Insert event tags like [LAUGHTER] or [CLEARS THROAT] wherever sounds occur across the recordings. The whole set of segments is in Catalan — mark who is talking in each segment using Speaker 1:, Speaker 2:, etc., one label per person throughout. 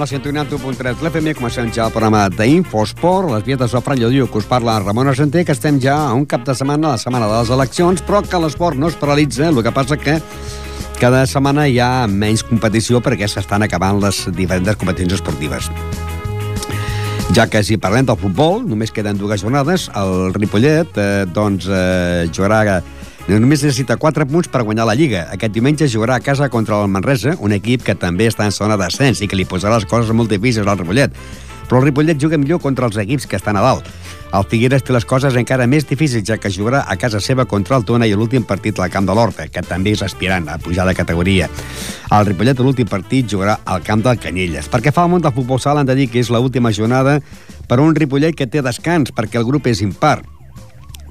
Speaker 1: tarda. Estem a la sintonia 1.3 l'FM. Comencem ja el programa d'Infosport. Les vies de Sofran Llodio, que us parla Ramon Argenter, que estem ja a un cap de setmana, la setmana de les eleccions, però que l'esport no es paralitza. El que passa que cada setmana hi ha menys competició perquè s'estan acabant les diferents competicions esportives. Ja que si parlem del futbol, només queden dues jornades, el Ripollet eh, doncs, eh, jugarà Només necessita 4 punts per guanyar la Lliga. Aquest diumenge jugarà a casa contra el Manresa, un equip que també està en zona d'ascens i que li posarà les coses molt difícils al Ripollet. Però el Ripollet juga millor contra els equips que estan a dalt. El Figueres té les coses encara més difícils, ja que jugarà a casa seva contra el Tona i l'últim partit al camp de l'Horta, que també és aspirant a pujar de categoria. El Ripollet, l'últim partit, jugarà al camp del Canyelles. Perquè fa el món del futbol sala han de dir que és l'última jornada per un Ripollet que té descans, perquè el grup és impar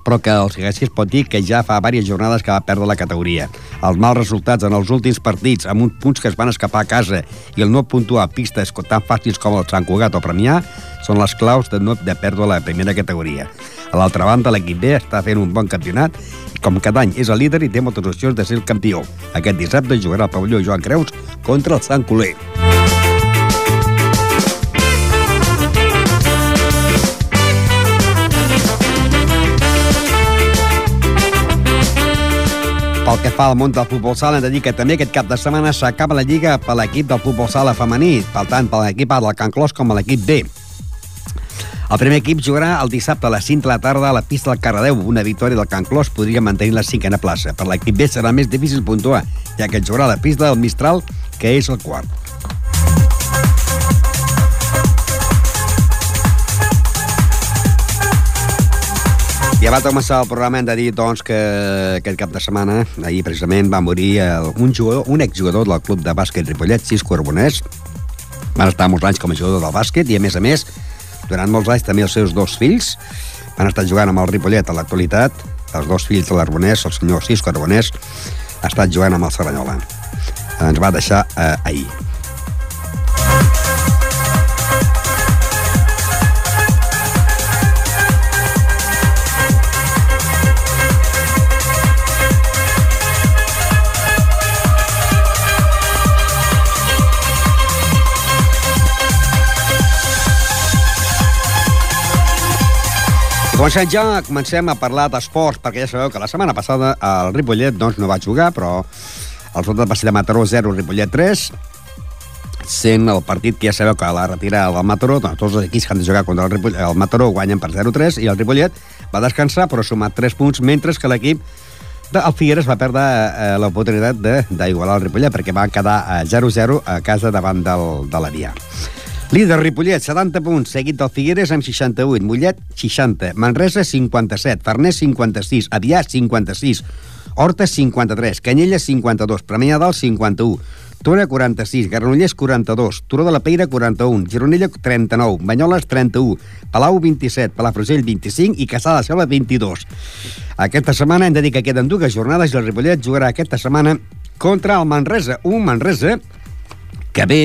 Speaker 1: però que el Sigassi es pot dir que ja fa diverses jornades que va perdre la categoria. Els mals resultats en els últims partits, amb uns punts que es van escapar a casa i el no puntuar pistes tan fàcils com el Sant Cugat o Premià, són les claus de no de perdre la primera categoria. A l'altra banda, l'equip B està fent un bon campionat i com cada any és el líder i té moltes opcions de ser el campió. Aquest dissabte jugarà el pavelló Joan Creus contra el Sant Coler. Pel que fa al món del futbol sala, hem de dir que també aquest cap de setmana s'acaba la Lliga per l'equip del futbol sala femení, per tant, per l'equip A del Can Clos com a l'equip B. El primer equip jugarà el dissabte a les 5 de la tarda a la pista del Carradeu. Una victòria del Can Clos podria mantenir la cinquena plaça. Per l'equip B serà més difícil puntuar, ja que jugarà a la pista del Mistral, que és el quart. Ja va començar el programa, hem de dir doncs, que aquest cap de setmana, ahir precisament, va morir un, jugador, un exjugador del club de bàsquet Ripollet, Cisco Arbonès. Van estar molts anys com a jugador del bàsquet i, a més a més, durant molts anys també els seus dos fills van estar jugant amb el Ripollet a l'actualitat. Els dos fills de l'Arbonès, el senyor Cisco Arbonès, ha estat jugant amb el Serranyola. Ens va deixar eh, ahir. Comencem ja, comencem a parlar d'esports, perquè ja sabeu que la setmana passada el Ripollet doncs, no va jugar, però el resultat va ser de Mataró 0, Ripollet 3, sent el partit que ja sabeu que la retirada del Mataró, doncs, tots els equips que han de jugar contra el, Ripollet, el Mataró guanyen per 0-3 i el Ripollet va descansar però ha sumat 3 punts, mentre que l'equip el Figueres va perdre eh, l'oportunitat d'igualar el Ripollet perquè va quedar 0-0 a casa davant del, de l'Avià. Líder Ripollet, 70 punts, seguit del Figueres amb 68, Mollet 60, Manresa 57, Farners 56, Avià 56, Horta 53, Canyelles 52, Premià Dalt 51, Tona 46, Granollers 42, Turó de la Peira 41, Gironella 39, Banyoles 31, Palau 27, Palafrugell 25 i Caçà de Selva 22. Aquesta setmana hem de dir que queden dues jornades i el Ripollet jugarà aquesta setmana contra el Manresa, un Manresa que ve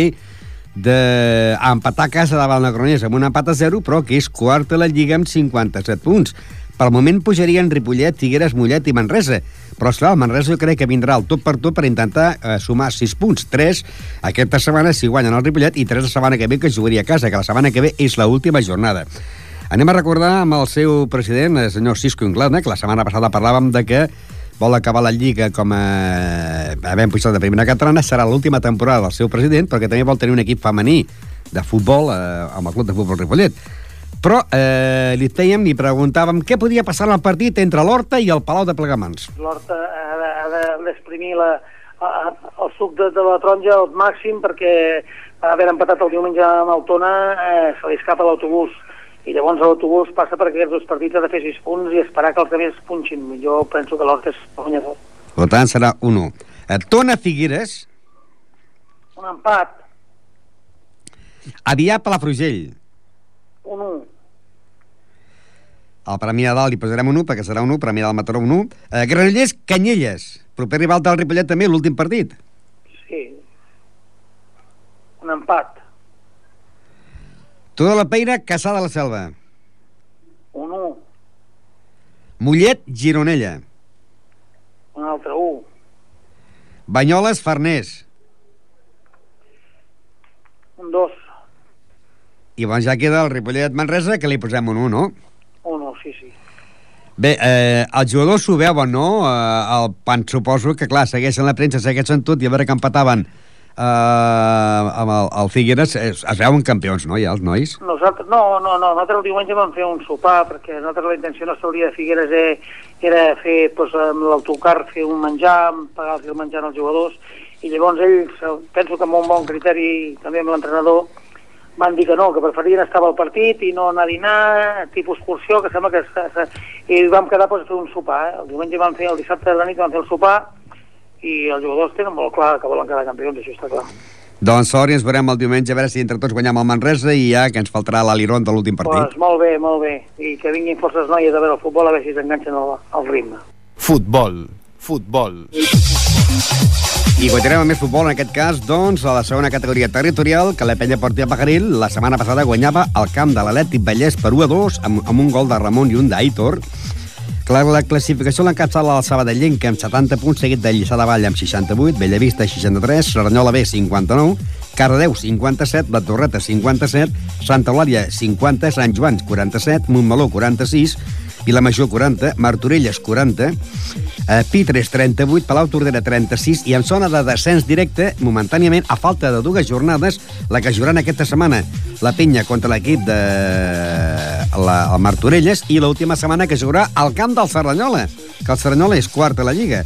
Speaker 1: d'empatar a casa davant la Granollers amb un empat a 0, però que és quart a la Lliga amb 57 punts. Pel moment pujarien Ripollet, Figueres, Mollet i Manresa. Però, esclar, el Manresa jo crec que vindrà el tot per tot per intentar eh, sumar 6 punts. 3 aquesta setmana si guanyen el Ripollet i 3 la setmana que ve que jugaria a casa, que la setmana que ve és l'última jornada. Anem a recordar amb el seu president, el senyor Cisco Inglada, que la setmana passada parlàvem de que vol acabar la Lliga com a... havent pujat de primera catalana, serà l'última temporada del seu president, perquè també vol tenir un equip femení de futbol eh, amb el club de futbol Ripollet. Però eh, li fèiem, li preguntàvem què podia passar en el partit entre l'Horta i el Palau de Plegamans.
Speaker 2: L'Horta ha d'exprimir de, el suc de, de la taronja al màxim perquè haver empatat el diumenge amb el Tona eh, se li escapa l'autobús i llavors l'autobús passa per aquests dos partits ha de fer 6 punts i esperar que els altres punxin. Jo penso que l'Horta és guanyador.
Speaker 1: Per tant, serà 1-1. Eh, Tona Figueres.
Speaker 2: Un empat.
Speaker 1: Avià Palafrugell.
Speaker 2: 1-1.
Speaker 1: El Premià Dalt li posarem un 1 perquè serà un 1, Premià del Mataró un 1. Eh, Granollers, Canyelles. Proper rival del Ripollet també, l'últim partit.
Speaker 2: Sí. Un empat.
Speaker 1: Tota la Peira, Caçà de la Selva.
Speaker 2: 1-1.
Speaker 1: Mollet, Gironella.
Speaker 2: Un altre 1.
Speaker 1: Banyoles, Farners.
Speaker 2: Un 2.
Speaker 1: I llavors ja queda el Ripollet-Manresa, que li posem un 1, no?
Speaker 2: 1, sí, sí.
Speaker 1: Bé, eh, els jugadors s'ho veuen, no? Eh, el pan, suposo que, clar, segueixen la premsa, segueixen tot, i a veure que empataven eh, amb el, el Figueres, es, es veuen campions, no, ja, els nois?
Speaker 2: Nosaltres, no, no, no, nosaltres el diumenge vam fer un sopar, perquè nosaltres la intenció nostra de Figueres eh, era fer, doncs, amb l'autocar, fer un menjar, pagar el menjar als jugadors, i llavors ells, eh, penso que amb un bon criteri, també amb l'entrenador, van dir que no, que preferien estar al partit i no anar a dinar, tipus excursió, que sembla que... I vam quedar doncs, a fer un sopar, eh? el diumenge van fer, el dissabte de la nit van fer el sopar, i els jugadors tenen molt clar que volen quedar campions, això està clar.
Speaker 1: Doncs sort i ens veurem el diumenge a veure si entre tots guanyem el Manresa i ja que ens faltarà l'aliron de l'últim partit.
Speaker 2: Pues molt bé, molt bé. I que vinguin forces noies a veure el futbol a veure si s'enganxen al, al ritme.
Speaker 3: Futbol. Futbol.
Speaker 1: I continuem amb més futbol, en aquest cas, doncs, a la segona categoria territorial, que la penya Portia Pajaril la setmana passada guanyava el camp de l'Atlètic Vallès per 1 a 2, amb, amb un gol de Ramon i un d'Aitor. La classificació l'encapçala el Sabadellenc amb 70 punts, seguit de Lliçà de Vall amb 68, Bellavista 63, Serranyola B 59, Cardedeu 57, La Torreta 57, Santa Eulàlia 50, Sant Joan 47, Montmeló 46, Vilamajor 40, Martorelles 40, eh, Pitres 38, Palau Tordera 36 i en zona de descens directe, momentàniament, a falta de dues jornades, la que jugaran aquesta setmana. La penya contra l'equip de la, el Martorelles i l'última setmana que jugarà al camp del Serranyola, que el Serranyola és quart a la Lliga.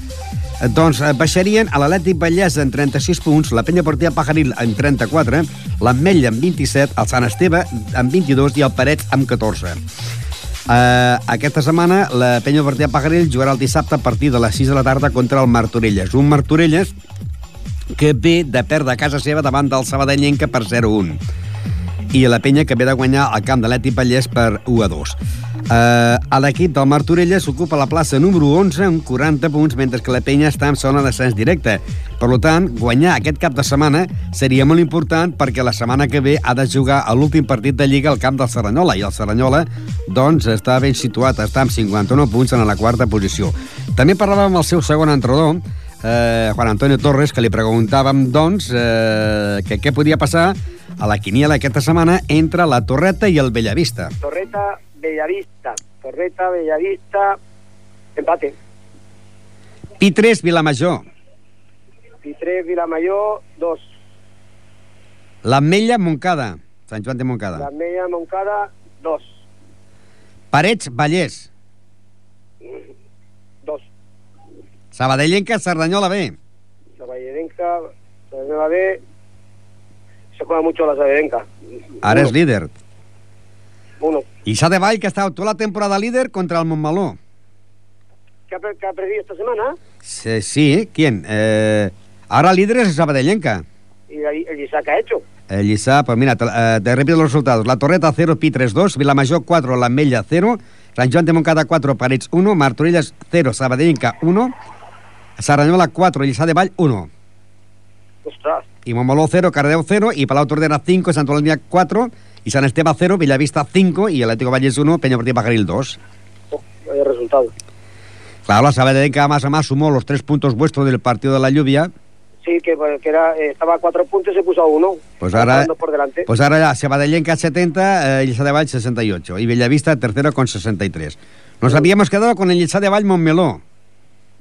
Speaker 1: Eh, Doncs eh, baixarien a l'Atlètic Vallès en 36 punts, la penya Portia Pajaril en 34, l'Ametlla en 27, el Sant Esteve en 22 i el Parets amb 14. Uh, aquesta setmana la penya Portia Pajaril jugarà el dissabte a partir de les 6 de la tarda contra el Martorelles. Un Martorelles que ve de perdre a casa seva davant del Sabadellenca per 0-1 i la penya que ve de guanyar al camp de l'Eti Pallès per 1 a 2. Uh, a l'equip del Martorelles s'ocupa la plaça número 11 amb 40 punts, mentre que la penya està en zona d'ascens directe. Per tant, guanyar aquest cap de setmana seria molt important perquè la setmana que ve ha de jugar a l'últim partit de Lliga al camp del Serranyola, i el Serranyola doncs, està ben situat, està amb 51 punts en la quarta posició. També parlàvem amb el seu segon entrenador, eh, Juan Antonio Torres, que li preguntàvem, doncs, eh, que què podia passar a la quiniela aquesta setmana entre la Torreta i el Bellavista.
Speaker 4: Torreta, Bellavista. Torreta, Bellavista, empate.
Speaker 1: Pitres, Vilamajor.
Speaker 4: Pitré, Vilamayor, 2.
Speaker 1: L'Ametlla, Montcada. Sant Joan de Montcada.
Speaker 4: La Media Moncada, 2.
Speaker 1: Parets, Vallès.
Speaker 4: 2.
Speaker 1: Sabadellenca, Cerdanyola B.
Speaker 4: La Vallerenca, la Nueva B, se juega mucho la Saberenca.
Speaker 1: Ara és líder.
Speaker 4: 1.
Speaker 1: I s'ha de Vall, que ha estat tota la temporada líder contra el Montmeló.
Speaker 4: ¿Qué ha, qué ha perdido esta semana?
Speaker 1: Sí, sí, ¿quién? Eh, ahora líder es Sabadellenca.
Speaker 4: ¿Y el Isaac ha hecho?
Speaker 1: El Lliçà, pues mira, te, eh, te repito los resultados. La Torreta 0, Pitres 2, Vilamajor 4, La Mella 0, San Joan de Moncada 4, Parets 1, Martorelles 0, Sabadellenca 1, Sarranyola 4, Lliçà de Vall 1.
Speaker 4: Ostras,
Speaker 1: Y Montmeló 0, Cardeu 0, y Palau Tordera 5, Santolania 4, y San Esteban 0, Villavista 5, y Atlético Valles 1, Peña Portilla Pajaril 2.
Speaker 4: oh, vaya resultado.
Speaker 1: Claro, la Sabadellenca más a más sumó los tres puntos vuestros del partido de la lluvia.
Speaker 4: Sí, que, que era, estaba a 4 puntos y se puso a 1.
Speaker 1: Pues ahora,
Speaker 4: por delante.
Speaker 1: pues ahora ya Sabadellenca 70, eh, Vall 68 y Bellavista tercero con 63. Nos habíamos quedado con el Lliçà de Vall Montmeló.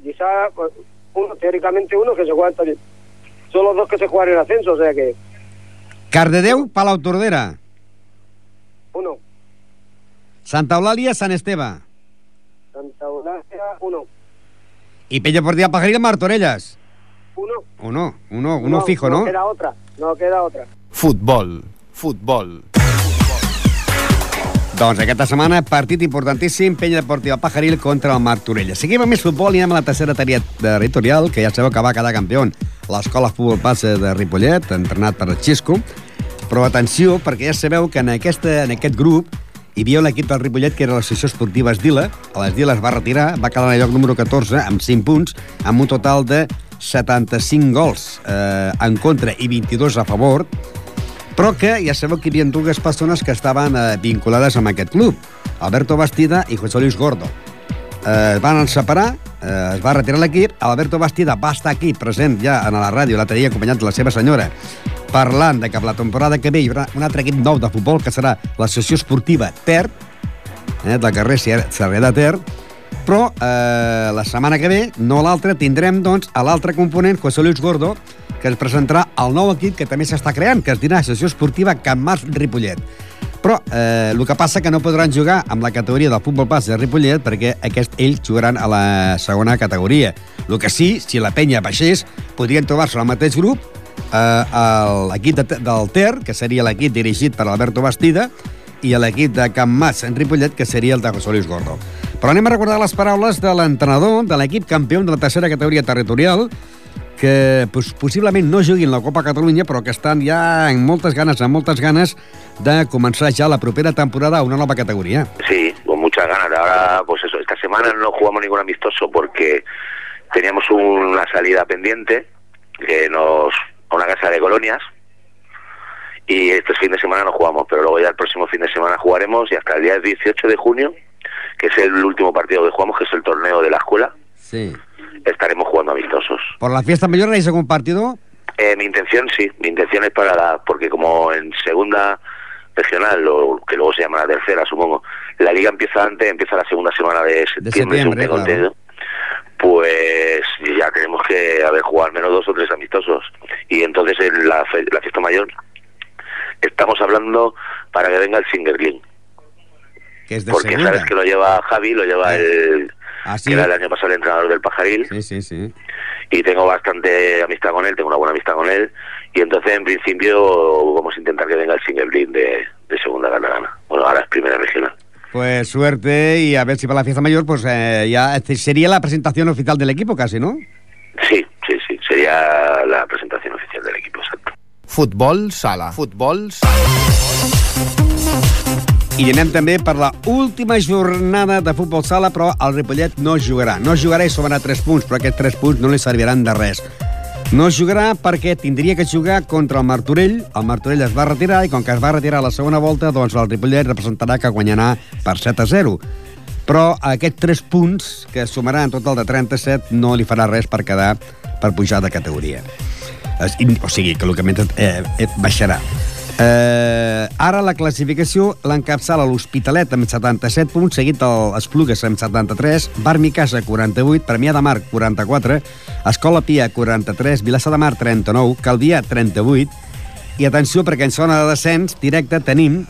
Speaker 4: Quizá, pues, uno, teóricamente uno que se juega también. Son los dos que se juegan en ascenso, o sea que
Speaker 1: Cardedeu, Palau Tordera.
Speaker 4: uno.
Speaker 1: Santa Eulàlia, Sant Esteve.
Speaker 4: Santa Eulalia, uno.
Speaker 1: Y Peña Portilla Pajaril, Martorelles.
Speaker 4: Uno.
Speaker 1: Uno, uno, uno fijo, ¿no?
Speaker 4: No queda otra, no queda otra.
Speaker 3: Futbol. Futbol.
Speaker 1: Doncs aquesta setmana, partit importantíssim, Penya Deportiva Pajaril contra el Martorelles. Seguim amb més futbol i anem a la tercera tèria territorial, que ja sabeu que va quedar campió l'Escola Futbol Passa de Ripollet, entrenat per Xisco. Però atenció, perquè ja sabeu que en, aquesta, en aquest grup hi havia un equip del Ripollet que era l'associació esportiva Esdila. A l'Esdila es va retirar, va quedar en el lloc número 14 amb 5 punts, amb un total de 75 gols eh, en contra i 22 a favor, però que ja sabeu que hi havia dues persones que estaven eh, vinculades amb aquest club, Alberto Bastida i José Luis Gordo. Eh, es van separar, eh, es va retirar l'equip, Alberto Bastida va estar aquí present ja a la ràdio l'altre dia acompanyat de la seva senyora parlant de que la temporada que ve hi haurà un altre equip nou de futbol, que serà l'associació esportiva Ter, eh, del carrer Sarrià de Ter, però eh, la setmana que ve, no l'altra, tindrem doncs l'altre component, José Luis Gordo, que ens presentarà el nou equip que també s'està creant, que es dirà Associació Esportiva Can Mas Ripollet. Però eh, el que passa que no podran jugar amb la categoria del futbol base de Ripollet perquè aquest, ells jugaran a la segona categoria. El que sí, si la penya baixés, podrien trobar-se al mateix grup eh, l'equip de, del Ter, que seria l'equip dirigit per Alberto Bastida, i l'equip de Can Mas en Ripollet, que seria el de José Luis Gordo. Però anem a recordar les paraules de l'entrenador de l'equip campió de la tercera categoria territorial, que pues, possiblement no juguin la Copa Catalunya, però que estan ja en moltes ganes, amb moltes ganes de començar ja la propera temporada a una nova categoría.
Speaker 5: Sí, con muchas ganas. Ahora, pues eso, esta semana no jugamos ningún amistoso porque teníamos una salida pendiente que nos a una casa de colonias y este fin de semana no jugamos, pero luego ya el próximo fin de semana jugaremos y hasta el día 18 de junio, que es el último partido que jugamos, que es el torneo de la escuela,
Speaker 1: Sí.
Speaker 5: Estaremos jugando amistosos.
Speaker 1: ¿Por la fiesta mayor hay algún partido?
Speaker 5: Eh, mi intención sí, mi intención es para la, porque como en segunda regional, o que luego se llama la tercera, supongo, la liga empieza antes, empieza la segunda semana de septiembre,
Speaker 1: claro.
Speaker 5: pues ya tenemos que haber jugado al menos dos o tres amistosos. Y entonces en la, fe- la fiesta mayor estamos hablando para que venga el Singerling,
Speaker 1: Que es de
Speaker 5: porque
Speaker 1: segunda.
Speaker 5: sabes que lo lleva Javi, lo lleva el...
Speaker 1: Ah, sí.
Speaker 5: que era el año pasado el entrenador del Pajaril,
Speaker 1: Sí, sí, sí.
Speaker 5: y tengo bastante amistad con él, tengo una buena amistad con él, y entonces en principio vamos a intentar que venga el single blin de, de segunda catalana. Bueno, ahora es primera regional.
Speaker 1: Pues suerte y a ver si para la fiesta mayor pues eh, ya sería la presentación oficial del equipo casi, ¿no?
Speaker 5: Sí, sí, sí, sería la presentación oficial del equipo, exacto.
Speaker 3: Futbol sala. Futbol sala.
Speaker 1: I anem també per la última jornada de futbol sala, però el Ripollet no jugarà. No jugarà i sumarà 3 punts, però aquests 3 punts no li serviran de res. No jugarà perquè tindria que jugar contra el Martorell. El Martorell es va retirar i com que es va retirar a la segona volta, doncs el Ripollet representarà que guanyarà per 7 a 0. Però aquests 3 punts, que sumarà en total de 37, no li farà res per quedar per pujar de categoria. O sigui, que el que mentre, eh, eh, baixarà. Eh, ara la classificació l'encapçala l'Hospitalet amb 77 punts, seguit el Esplugues amb 73, Barmi Casa 48, Premià de Mar 44, Escola Pia 43, Vilassar de Mar 39, Calvià 38, i atenció perquè en zona de descens directe tenim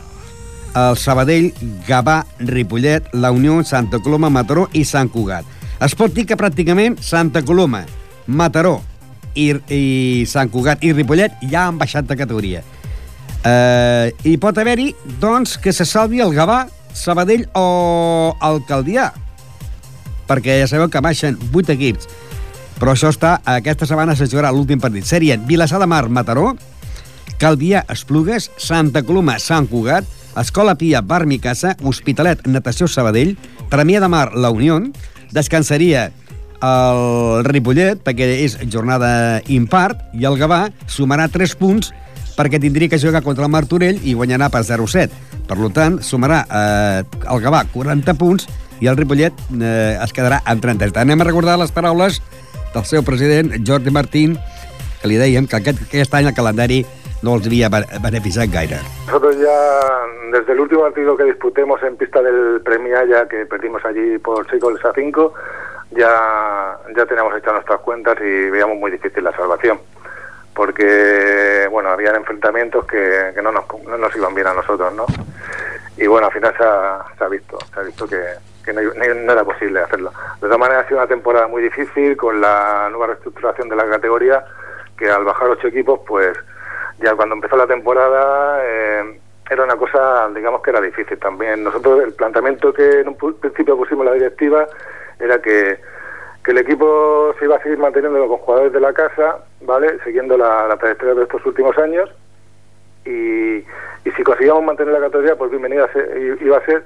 Speaker 1: el Sabadell, Gavà, Ripollet, la Unió, Santa Coloma, Mataró i Sant Cugat. Es pot dir que pràcticament Santa Coloma, Mataró i, i Sant Cugat i Ripollet ja han baixat de categoria. Eh, I pot haver-hi, doncs, que se salvi el Gavà, Sabadell o el Caldià, perquè ja sabeu que baixen 8 equips. Però això està, aquesta setmana se jugarà l'últim partit. Serien Vilassar de Mar, Mataró, Calvià, Esplugues, Santa Coloma, Sant Cugat, Escola Pia, Bar Micasa, Hospitalet, Natació Sabadell, Premià de Mar, La Unió, descansaria el Ripollet, perquè és jornada impart, i el Gavà sumarà 3 punts perquè tindria que jugar contra el Martorell i guanyarà per 0-7. Per tant, sumarà eh, el Gavà 40 punts i el Ripollet eh, es quedarà amb 30. Anem a recordar les paraules del seu president, Jordi Martín, que li dèiem que aquest, aquest any el calendari no els havia be- beneficiat gaire.
Speaker 6: Nosotros ya, desde el último partido que disputemos en pista del Premiaya, que perdimos allí por 6 goles a 5, ya, ya teníamos hechas nuestras cuentas y veíamos muy difícil la salvación. Porque, bueno, habían enfrentamientos que, que no, nos, no nos iban bien a nosotros, ¿no? Y bueno, al final se ha, visto, se ha visto que, que no, no era posible hacerlo. De todas maneras, ha sido una temporada muy difícil con la nueva reestructuración de la categoría, que al bajar ocho equipos, pues ya cuando empezó la temporada eh, era una cosa, digamos que era difícil también. Nosotros el planteamiento que en un principio pusimos la directiva era que, que el equipo se iba a seguir manteniendo con jugadores de la casa, ¿vale? Siguiendo la, trayectoria de estos últimos años y, si conseguíamos mantener la categoría, pues bienvenida a iba a ser.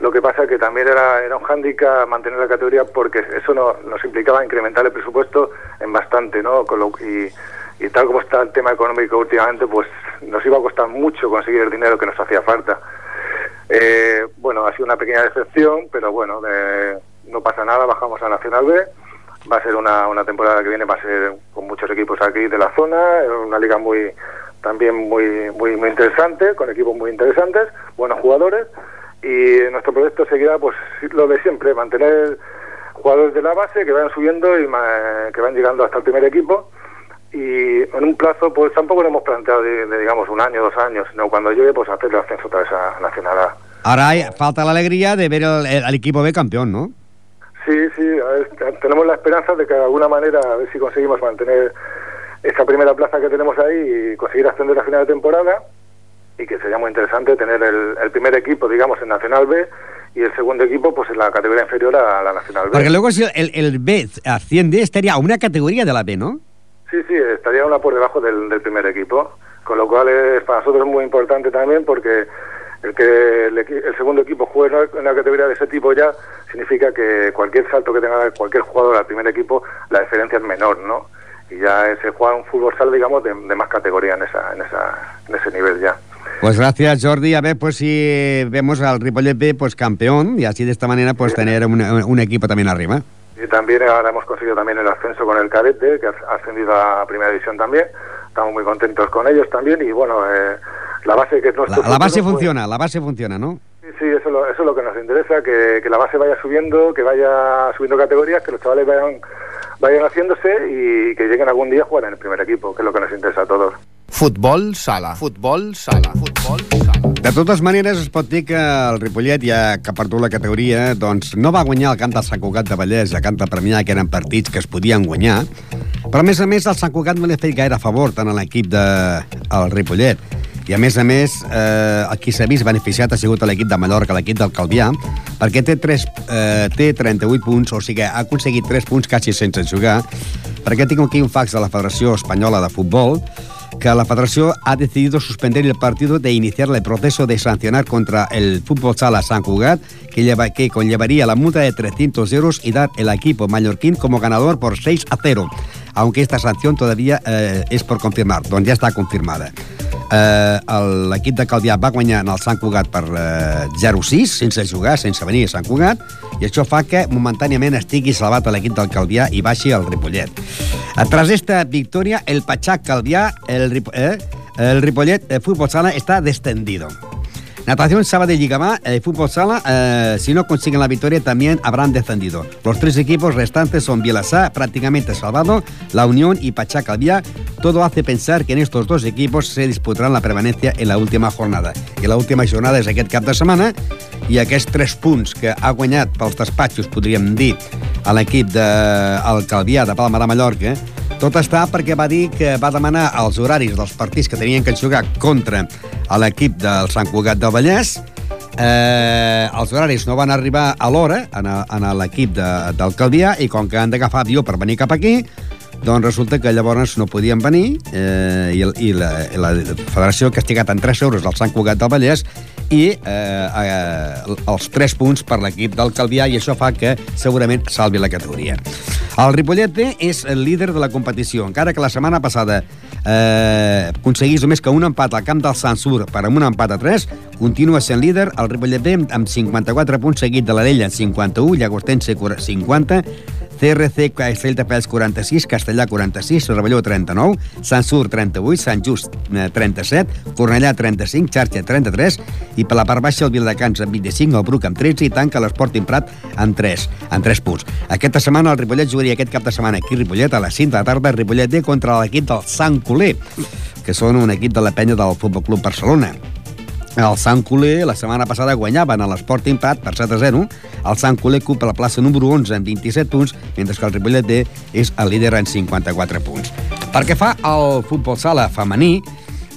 Speaker 6: Lo que pasa que también era, era un hándicap mantener la categoría porque eso no- nos implicaba incrementar el presupuesto en bastante, ¿no? Con lo- y, y tal como está el tema económico últimamente, pues nos iba a costar mucho conseguir el dinero que nos hacía falta. Eh, bueno, ha sido una pequeña decepción, pero bueno, eh, no pasa nada, bajamos a Nacional B. Va a ser una, una temporada que viene, va a ser con muchos equipos aquí de la zona, una liga muy también muy, muy, muy interesante, con equipos muy interesantes, buenos jugadores, y nuestro proyecto seguirá pues lo de siempre, mantener jugadores de la base que vayan subiendo y que van llegando hasta el primer equipo y en un plazo pues tampoco lo hemos planteado de, digamos un año, dos años, sino cuando llegue pues hacer el ascenso otra vez a Nacional A.
Speaker 1: Ahora falta la alegría de ver el- al equipo B campeón, ¿no?
Speaker 6: Sí, ver, tenemos la esperanza de que de alguna manera a ver si conseguimos mantener esta primera plaza que tenemos ahí y conseguir ascender a final de temporada y que sería muy interesante tener el, el primer equipo, digamos, en Nacional B y el segundo equipo pues en la categoría inferior a la Nacional B.
Speaker 1: Porque luego si el, el B asciende estaría a una categoría de la B, ¿no?
Speaker 6: Sí, sí, estaría una por debajo del, del primer equipo, con lo cual es para nosotros muy importante también porque el que el, el segundo equipo juegue en una- categoría de ese tipo ya significa que cualquier salto que tenga cualquier jugador al primer equipo, la diferencia es menor, ¿no? Y ya se juega un fútbol sala, digamos, de, de más categoría en, esa, en, esa, en ese nivel ya.
Speaker 1: Pues gracias, Jordi. A ver, pues si vemos al Ripollet B pues campeón y así de esta manera pues tener un, un equipo también arriba.
Speaker 6: Y también ahora hemos conseguido también el ascenso con el cadete, que ha ascendido a primera división también. Estamos muy contentos con ellos también y bueno, eh, la base que es
Speaker 1: La,
Speaker 6: nuestro
Speaker 1: la base
Speaker 6: futuro, pues,
Speaker 1: funciona, la base funciona, ¿no?
Speaker 6: Sí, sí, eso, es lo- eso es lo que nos interesa, que, que la base vaya subiendo, que vaya subiendo categorías, que los chavales vayan, vayan haciéndose y que lleguen algún día a jugar en el primer equipo, que es lo que nos interesa a todos.
Speaker 3: Futbol sala. Futbol sala. Futbol sala.
Speaker 1: De totes maneres, es pot dir que el Ripollet, ja que ha perdut la categoria, doncs no va guanyar el camp del Sant Cugat de Vallès, el camp de Premià, que eren partits que es podien guanyar, però a més a més el Sant Cugat no li ha fet gaire favor tant a l'equip del Ripollet. I a més a més, eh, el qui s'ha vist beneficiat ha sigut l'equip de Mallorca, l'equip del Calvià, perquè té, 3, eh, té 38 punts, o sigui, ha aconseguit 3 punts quasi sense jugar, perquè tinc aquí un fax de la Federació Espanyola de Futbol, que la federación ha decidido suspender el partido de iniciar el proceso de sancionar contra el Fútbol Sala San Cugat, que, lleva, que conllevaría la multa de 300 euros y dar el equipo mallorquín como ganador por 6 a 0, aunque esta sanción todavía eh, es por confirmar, doncs ja està confirmada. Eh, L'equip de Calvià va guanyar en el Sant Cugat per eh, 0-6, sense jugar, sense venir a Sant Cugat, i això fa que momentàniament estigui salvat a l'equip del Calvià i baixi el Ripollet. Eh, Tras esta victoria, el Pachá Calvià, el, Rip- eh, el Ripollet eh, Fútbol Sala está descendido. Natación Sabadell y Gama, el fútbol sala, eh, si no consiguen la victoria también habrán descendido. Los tres equipos restantes son Vilasá, prácticamente salvado, La Unión y Pachá Calviá. Todo hace pensar que en estos dos equipos se disputarán la permanencia en la última jornada. I la última jornada és aquest cap de setmana i aquests tres punts que ha guanyat pels despatxos, podríem dir, a l'equip del Calvià de Palma de Mallorca, tot està perquè va dir que va demanar els horaris dels partits que tenien que jugar contra l'equip del Sant Cugat del Vallès. Eh, els horaris no van arribar a l'hora en, en l'equip de, del Calvià i com que han d'agafar avió per venir cap aquí, doncs resulta que llavors no podien venir eh, i, i la, la federació ha castigat en 3 euros al Sant Cugat del Vallès i eh, eh, els 3 punts per l'equip del Calvià i això fa que segurament salvi la categoria. El Ripollet B és el líder de la competició, encara que la setmana passada eh, aconseguís només que un empat al camp del Sansur per amb un empat a 3, continua sent líder el Ripollet B amb 54 punts seguit de l'Arella amb 51, Llagostense 50, CRC Castelldefels 46, Castellà 46, Rebelló 39, Sant Sur 38, Sant Just eh, 37, Cornellà 35, Xarxa 33 i per la part baixa el Viladecans amb 25, el Bruc amb 13 i tanca l'Sporting Prat amb 3, amb 3 punts. Aquesta setmana el Ripollet jugaria aquest cap de setmana aquí Ripollet a les 5 de la tarda Ripollet D contra l'equip del Sant Coler, que són un equip de la penya del Futbol Club Barcelona. El Sant Coler la setmana passada guanyaven a l'Sporting Prat per 7 a 0. El Sant Coler ocupa la plaça número 11 amb 27 punts, mentre que el Ripollet D és el líder en 54 punts. Perquè fa el futbol sala femení,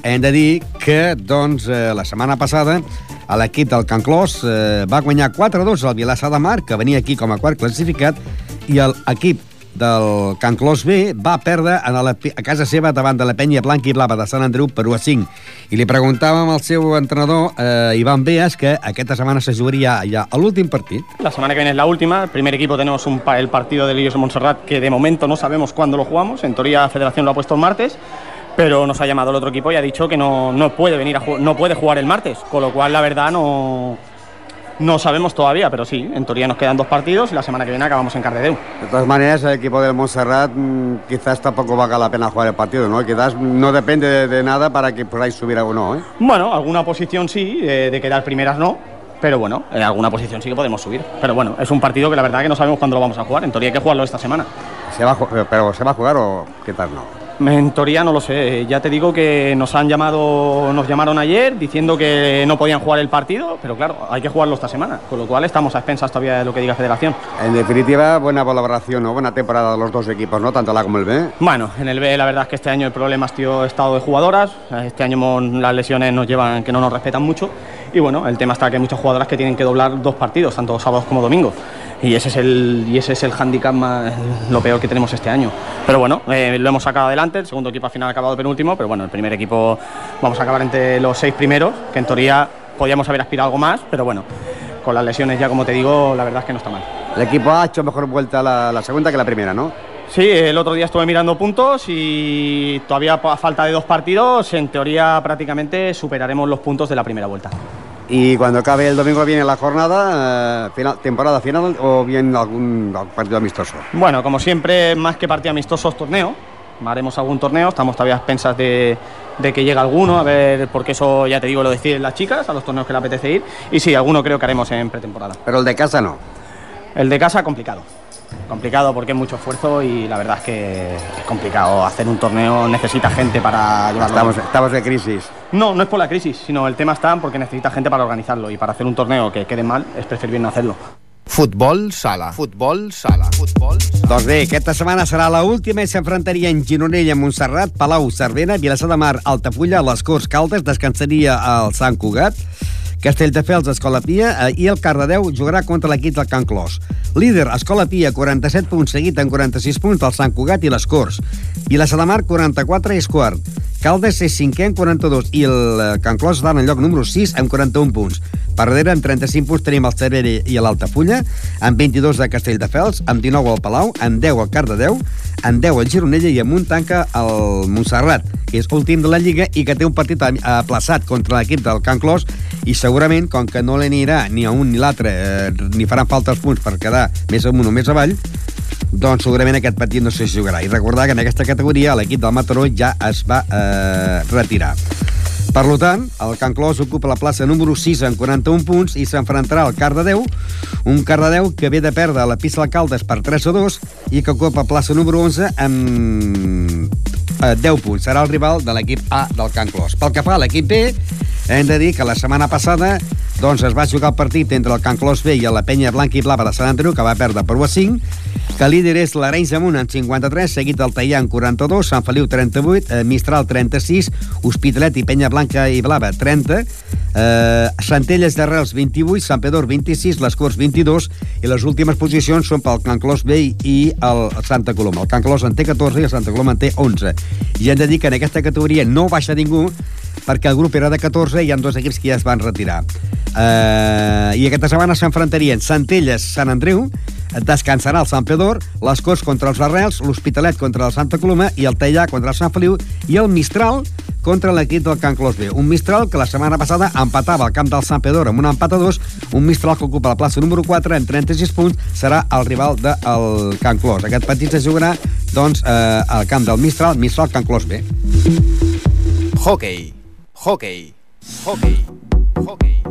Speaker 1: hem de dir que doncs, eh, la setmana passada a l'equip del Can Clos eh, va guanyar 4 a 2 al Vilassar de Mar, que venia aquí com a quart classificat, i l'equip del Can Clos B va perdre a, la, a casa seva davant de la penya blanca i blava de Sant Andreu per 1 a 5. I li preguntàvem al seu entrenador, eh, Ivan Beas, que aquesta setmana se jugaria ja a l'últim partit.
Speaker 7: La semana que viene es la última. El primer equipo tenemos un el partido de Lillos Montserrat que de momento no sabemos cuándo lo jugamos. En teoría, la Federación lo ha puesto el martes. Pero nos ha llamado el otro equipo y ha dicho que no, no puede venir a no puede jugar el martes. Con lo cual, la verdad, no, No sabemos todavía, pero sí, en teoría nos quedan dos partidos y la semana que viene acabamos en Cardedeu.
Speaker 1: De todas maneras, el equipo del Montserrat mm, quizás tampoco valga la pena jugar el partido, ¿no? Quizás no depende de, de nada para que podáis subir o no, ¿eh?
Speaker 7: Bueno, alguna posición sí, de quedar primeras no, pero bueno, en alguna posición sí que podemos subir. Pero bueno, es un partido que la verdad que no sabemos cuándo lo vamos a jugar, en teoría hay que jugarlo esta semana.
Speaker 1: ¿Se va a ¿Pero se va a jugar o qué tal no?
Speaker 7: En teoría no lo sé. Ya te digo que nos han llamado, nos llamaron ayer diciendo que no podían jugar el partido, pero claro, hay que jugarlo esta semana, con lo cual estamos a expensas todavía de lo que diga Federación.
Speaker 1: En definitiva, buena colaboración, ¿no? Buena temporada de los dos equipos, ¿no? Tanto la como el B.
Speaker 7: Bueno, en el B la verdad es que este año el problema ha sido estado de jugadoras. Este año las lesiones nos llevan que no nos respetan mucho. Y bueno, el tema está que hay muchas jugadoras que tienen que doblar dos partidos, tanto sábados como domingos. Y ese es el, y ese es el hándicap más, lo peor que tenemos este año. Pero bueno, eh, lo hemos sacado adelante. El segundo equipo al final ha acabado penúltimo, pero bueno, el primer equipo vamos a acabar entre los seis primeros, que en teoría podíamos haber aspirado algo más, pero bueno, con las lesiones ya como te digo, la verdad es que no está mal.
Speaker 1: El equipo ha hecho mejor vuelta la, la segunda que la primera, ¿no?
Speaker 7: Sí, el otro día estuve mirando puntos y todavía a falta de dos partidos, en teoría prácticamente superaremos los puntos de la primera vuelta.
Speaker 1: Y cuando acabe el domingo viene la jornada, eh, final, temporada final o bien algún partido amistoso.
Speaker 7: Bueno, como siempre, más que partido amistosos, torneo. Haremos algún torneo, estamos todavía a expensas de, de que llegue alguno, a ver, porque eso ya te digo, lo deciden las chicas, a los torneos que le apetece ir. Y sí, alguno creo que haremos en pretemporada.
Speaker 1: Pero el de casa no.
Speaker 7: El de casa, complicado. Complicado porque es mucho esfuerzo y la verdad es que es complicado. Hacer un torneo necesita gente para llevarlo.
Speaker 1: Estamos, estamos de crisis.
Speaker 7: No, no es por la crisis, sino el tema está porque necesita gente para organizarlo y para hacer un torneo que quede mal es preferible no hacerlo.
Speaker 3: Futbol sala. Futbol sala. Futbol sala.
Speaker 1: Doncs bé, aquesta setmana serà la última i s'enfrontarien Gironella, Montserrat, Palau, Cervera, Vilassar de Mar, Altafulla, les Corts Caldes, descansaria el Sant Cugat, Castelldefels, Escola Pia eh, i el Cardedeu jugarà contra l'equip del Can Clos. Líder, Escola Pia, 47 punts, seguit amb 46 punts el Sant Cugat i les Corts. Vilassar de Mar, 44 és quart. Caldes és cinquè amb 42 i el eh, Can Clos està en lloc número 6 amb 41 punts. Per darrere, amb 35 punts, tenim el Cervera i l'Altafulla, amb 22 de Castelldefels, amb 19 el Palau, amb 10 el Cardedeu, amb 10 el Gironella i amb un tanca el Montserrat, que és últim de la Lliga i que té un partit aplaçat contra l'equip del Can Clos i segurament, com que no l'anirà ni a un ni l'altre, eh, ni faran falta els punts per quedar més amunt o més avall, doncs segurament aquest partit no se jugarà. I recordar que en aquesta categoria l'equip del Mataró ja es va eh, retirar. Per tant, el Can Clos ocupa la plaça número 6 amb 41 punts i s'enfrontarà al Cardedeu, un Cardedeu que ve de perdre la pista Alcaldes per 3 a 2 i que ocupa plaça número 11 amb eh, 10 punts. Serà el rival de l'equip A del Can Clos. Pel que fa a l'equip B, hem de dir que la setmana passada doncs es va jugar el partit entre el Can Clos B i la penya blanca i blava de Sant Andreu, que va perdre per 1 a 5, que líder és l'Arenys de Munt amb 53, seguit del Taià amb 42, Sant Feliu 38, eh, Mistral 36, Hospitalet i Penya Blanca i Blava 30, eh, Centelles d'Arrels 28, Sant Pedor 26, les Corts 22 i les últimes posicions són pel Can Clos B i el Santa Coloma. El Can Clos en té 14 i el Santa Coloma en té 11. I hem de dir que en aquesta categoria no baixa ningú perquè el grup era de 14 i hi ha dos equips que ja es van retirar. Eh, I aquesta setmana s'enfrontarien Centelles, Sant Andreu, descansarà el Sant Pedor, les Corts contra els Arrels, l'Hospitalet contra el Santa Coloma i el Teià contra el Sant Feliu i el Mistral contra l'equip del Can Clos B. Un Mistral que la setmana passada empatava al camp del Sant Pedor amb un empat a dos, un Mistral que ocupa la plaça número 4 amb 36 punts, serà el rival del Can Clos. Aquest partit se jugarà doncs, eh, al camp del Mistral, Mistral Can Clos B.
Speaker 3: Hockey. Hockey. Hockey. Hockey.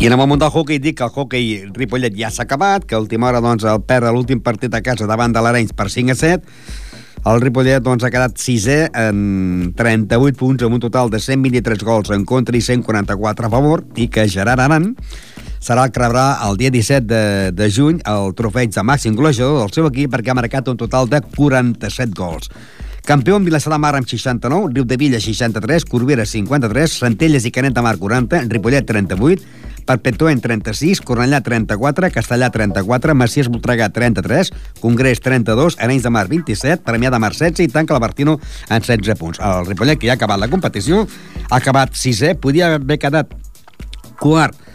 Speaker 1: I en el món del hockey dic que el hockey Ripollet ja s'ha acabat, que a última hora doncs, el perd l'últim partit a casa davant de l'Arenys per 5 a 7. El Ripollet doncs, ha quedat sisè en 38 punts amb un total de 123 gols en contra i 144 a favor i que Gerard Aran serà el que rebrà el dia 17 de, de juny el trofeig de màxim golejador del seu equip perquè ha marcat un total de 47 gols. Campió en Vilassar de Mar amb 69, Riu de Villa 63, Corbera 53, Centelles i Canet de Mar 40, Ripollet 38, Perpetuent 36, Cornellà 34, Castellà 34, Maciès Voltregà 33, Congrés 32, Arenys de Mar 27, Premià de Mar 16 i tanca la Bertino en 16 punts. El Ripollet, que ja ha acabat la competició, ha acabat sisè, podia haver quedat quart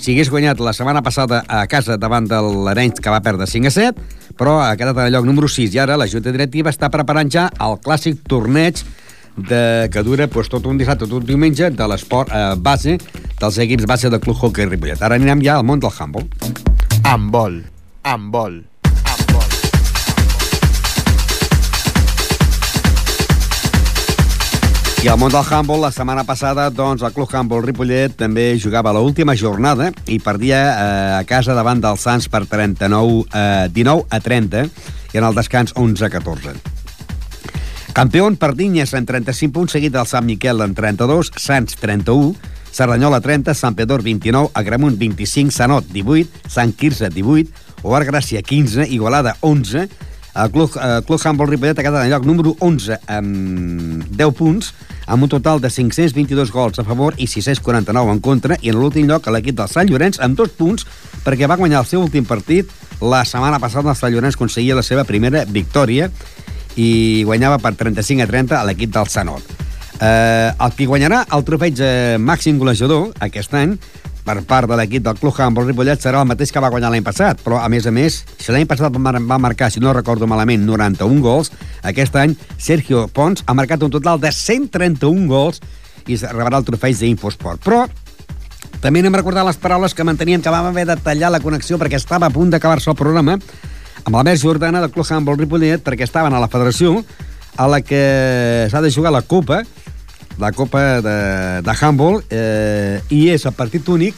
Speaker 1: si hagués guanyat la setmana passada a casa davant de l'Arenys, que va perdre 5 a 7, però ha quedat el lloc número 6 i ara la Junta Directiva està preparant ja el clàssic torneig de, que dura doncs, tot un dissabte, tot un diumenge, de l'esport eh, base dels equips base del Club Hockey Ripollet. Ara anirem ja al món del handball.
Speaker 3: Handball. Handball.
Speaker 1: I al món del handball, la setmana passada, doncs, el Club Handball Ripollet també jugava l'última jornada i perdia eh, a casa davant dels Sants per 39, eh, 19 a 30 i en el descans 11 a 14. Campió per Dinyes en 35 punts, seguit del Sant Miquel en 32, Sants 31, Cerdanyola 30, Sant Pedor 29, Agramunt 25, Sanot 18, Sant Quirze 18, Oar Gràcia 15, Igualada 11, el Club, eh, Club Handball Ripollet ha quedat en lloc número 11 amb 10 punts, amb un total de 522 gols a favor i 649 en contra, i en l'últim lloc l'equip del Sant Llorenç amb dos punts perquè va guanyar el seu últim partit la setmana passada el Sant Llorenç aconseguia la seva primera victòria i guanyava per 35 a 30 a l'equip del Sanot. Eh, el que guanyarà el trofeig de màxim golejador aquest any per part de l'equip del Club Handball Ripollet serà el mateix que va guanyar l'any passat, però a més a més, si l'any passat va marcar, si no recordo malament, 91 gols, aquest any Sergio Pons ha marcat un total de 131 gols i rebrà el trofeig d'Infosport. Però també anem a recordar les paraules que manteníem que vam haver de tallar la connexió perquè estava a punt d'acabar-se el programa amb l'Albert Jordana del Club Handball Ripollet perquè estaven a la federació a la que s'ha de jugar la Copa la Copa de, de Handball eh, i és el partit únic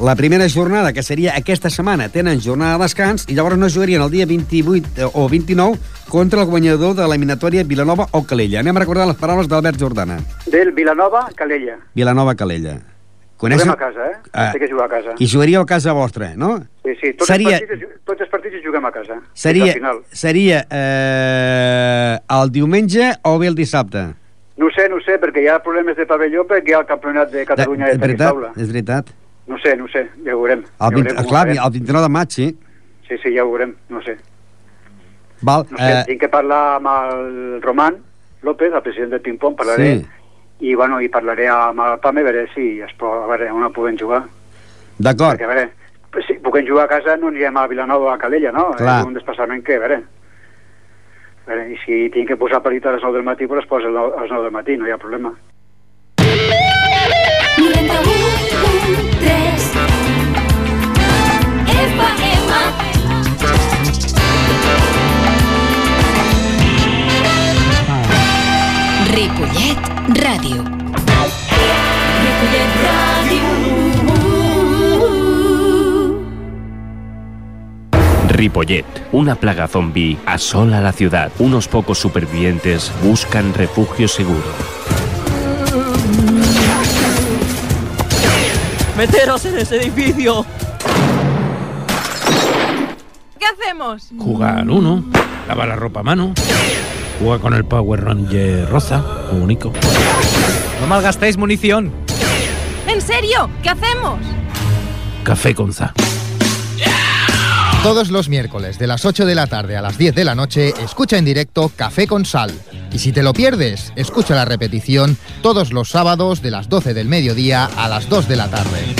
Speaker 1: la primera jornada, que seria aquesta setmana, tenen jornada de descans i llavors no jugarien el dia 28 o 29 contra el guanyador de l'eliminatòria Vilanova o Calella. Anem a recordar les paraules d'Albert Jordana.
Speaker 8: Del Vilanova, Calella.
Speaker 1: Vilanova, Calella.
Speaker 8: Coneixes? Juguem a casa, eh? Ah, Té que jugar a casa.
Speaker 1: I jugaríeu a casa vostra, no?
Speaker 8: Sí, sí. Tots, seria... els, partits, tots els partits juguem a casa.
Speaker 1: Seria, seria eh, el diumenge o bé el dissabte?
Speaker 8: No sé, no sé, perquè hi ha problemes de pavelló perquè hi ha el campionat de Catalunya de,
Speaker 1: de veritat, taula. És veritat.
Speaker 8: No sé, no sé, ja ho veurem.
Speaker 1: El, 20, ja veurem clar, el 29 de maig, sí.
Speaker 8: Sí, sí, ja ho veurem, no sé.
Speaker 1: Val,
Speaker 8: no sé, eh... tinc que parlar amb el Roman López, el president del ping-pong, parlaré, sí. i, bueno, i parlaré amb el PAME, a veure si es pot, a veure, on podem jugar.
Speaker 1: D'acord.
Speaker 8: Perquè, a veure, si puguem jugar a casa no anirem a Vilanova o a Calella, no? Clar. És un desplaçament que, a veure, veure, I si tinc que posar parit a les 9 del matí, doncs les poso a les 9 del matí, no hi ha problema. 91.3 FM
Speaker 9: Ripollet Ràdio Ripollet Ràdio
Speaker 10: Ripollet, una plaga zombie asola la ciudad. Unos pocos supervivientes buscan refugio seguro.
Speaker 11: ¡Meteros en ese edificio! ¿Qué hacemos?
Speaker 12: Jugar al uno, lavar la ropa a mano, jugar con el Power Ranger rosa, único.
Speaker 13: No malgastéis munición.
Speaker 11: ¿En serio? ¿Qué hacemos?
Speaker 12: Café con za.
Speaker 14: Todos los miércoles de las 8 de la tarde a las 10 de la noche, escucha en directo Café con Sal. Y si te lo pierdes, escucha la repetición todos los sábados de las 12 del mediodía a las 2 de la tarde.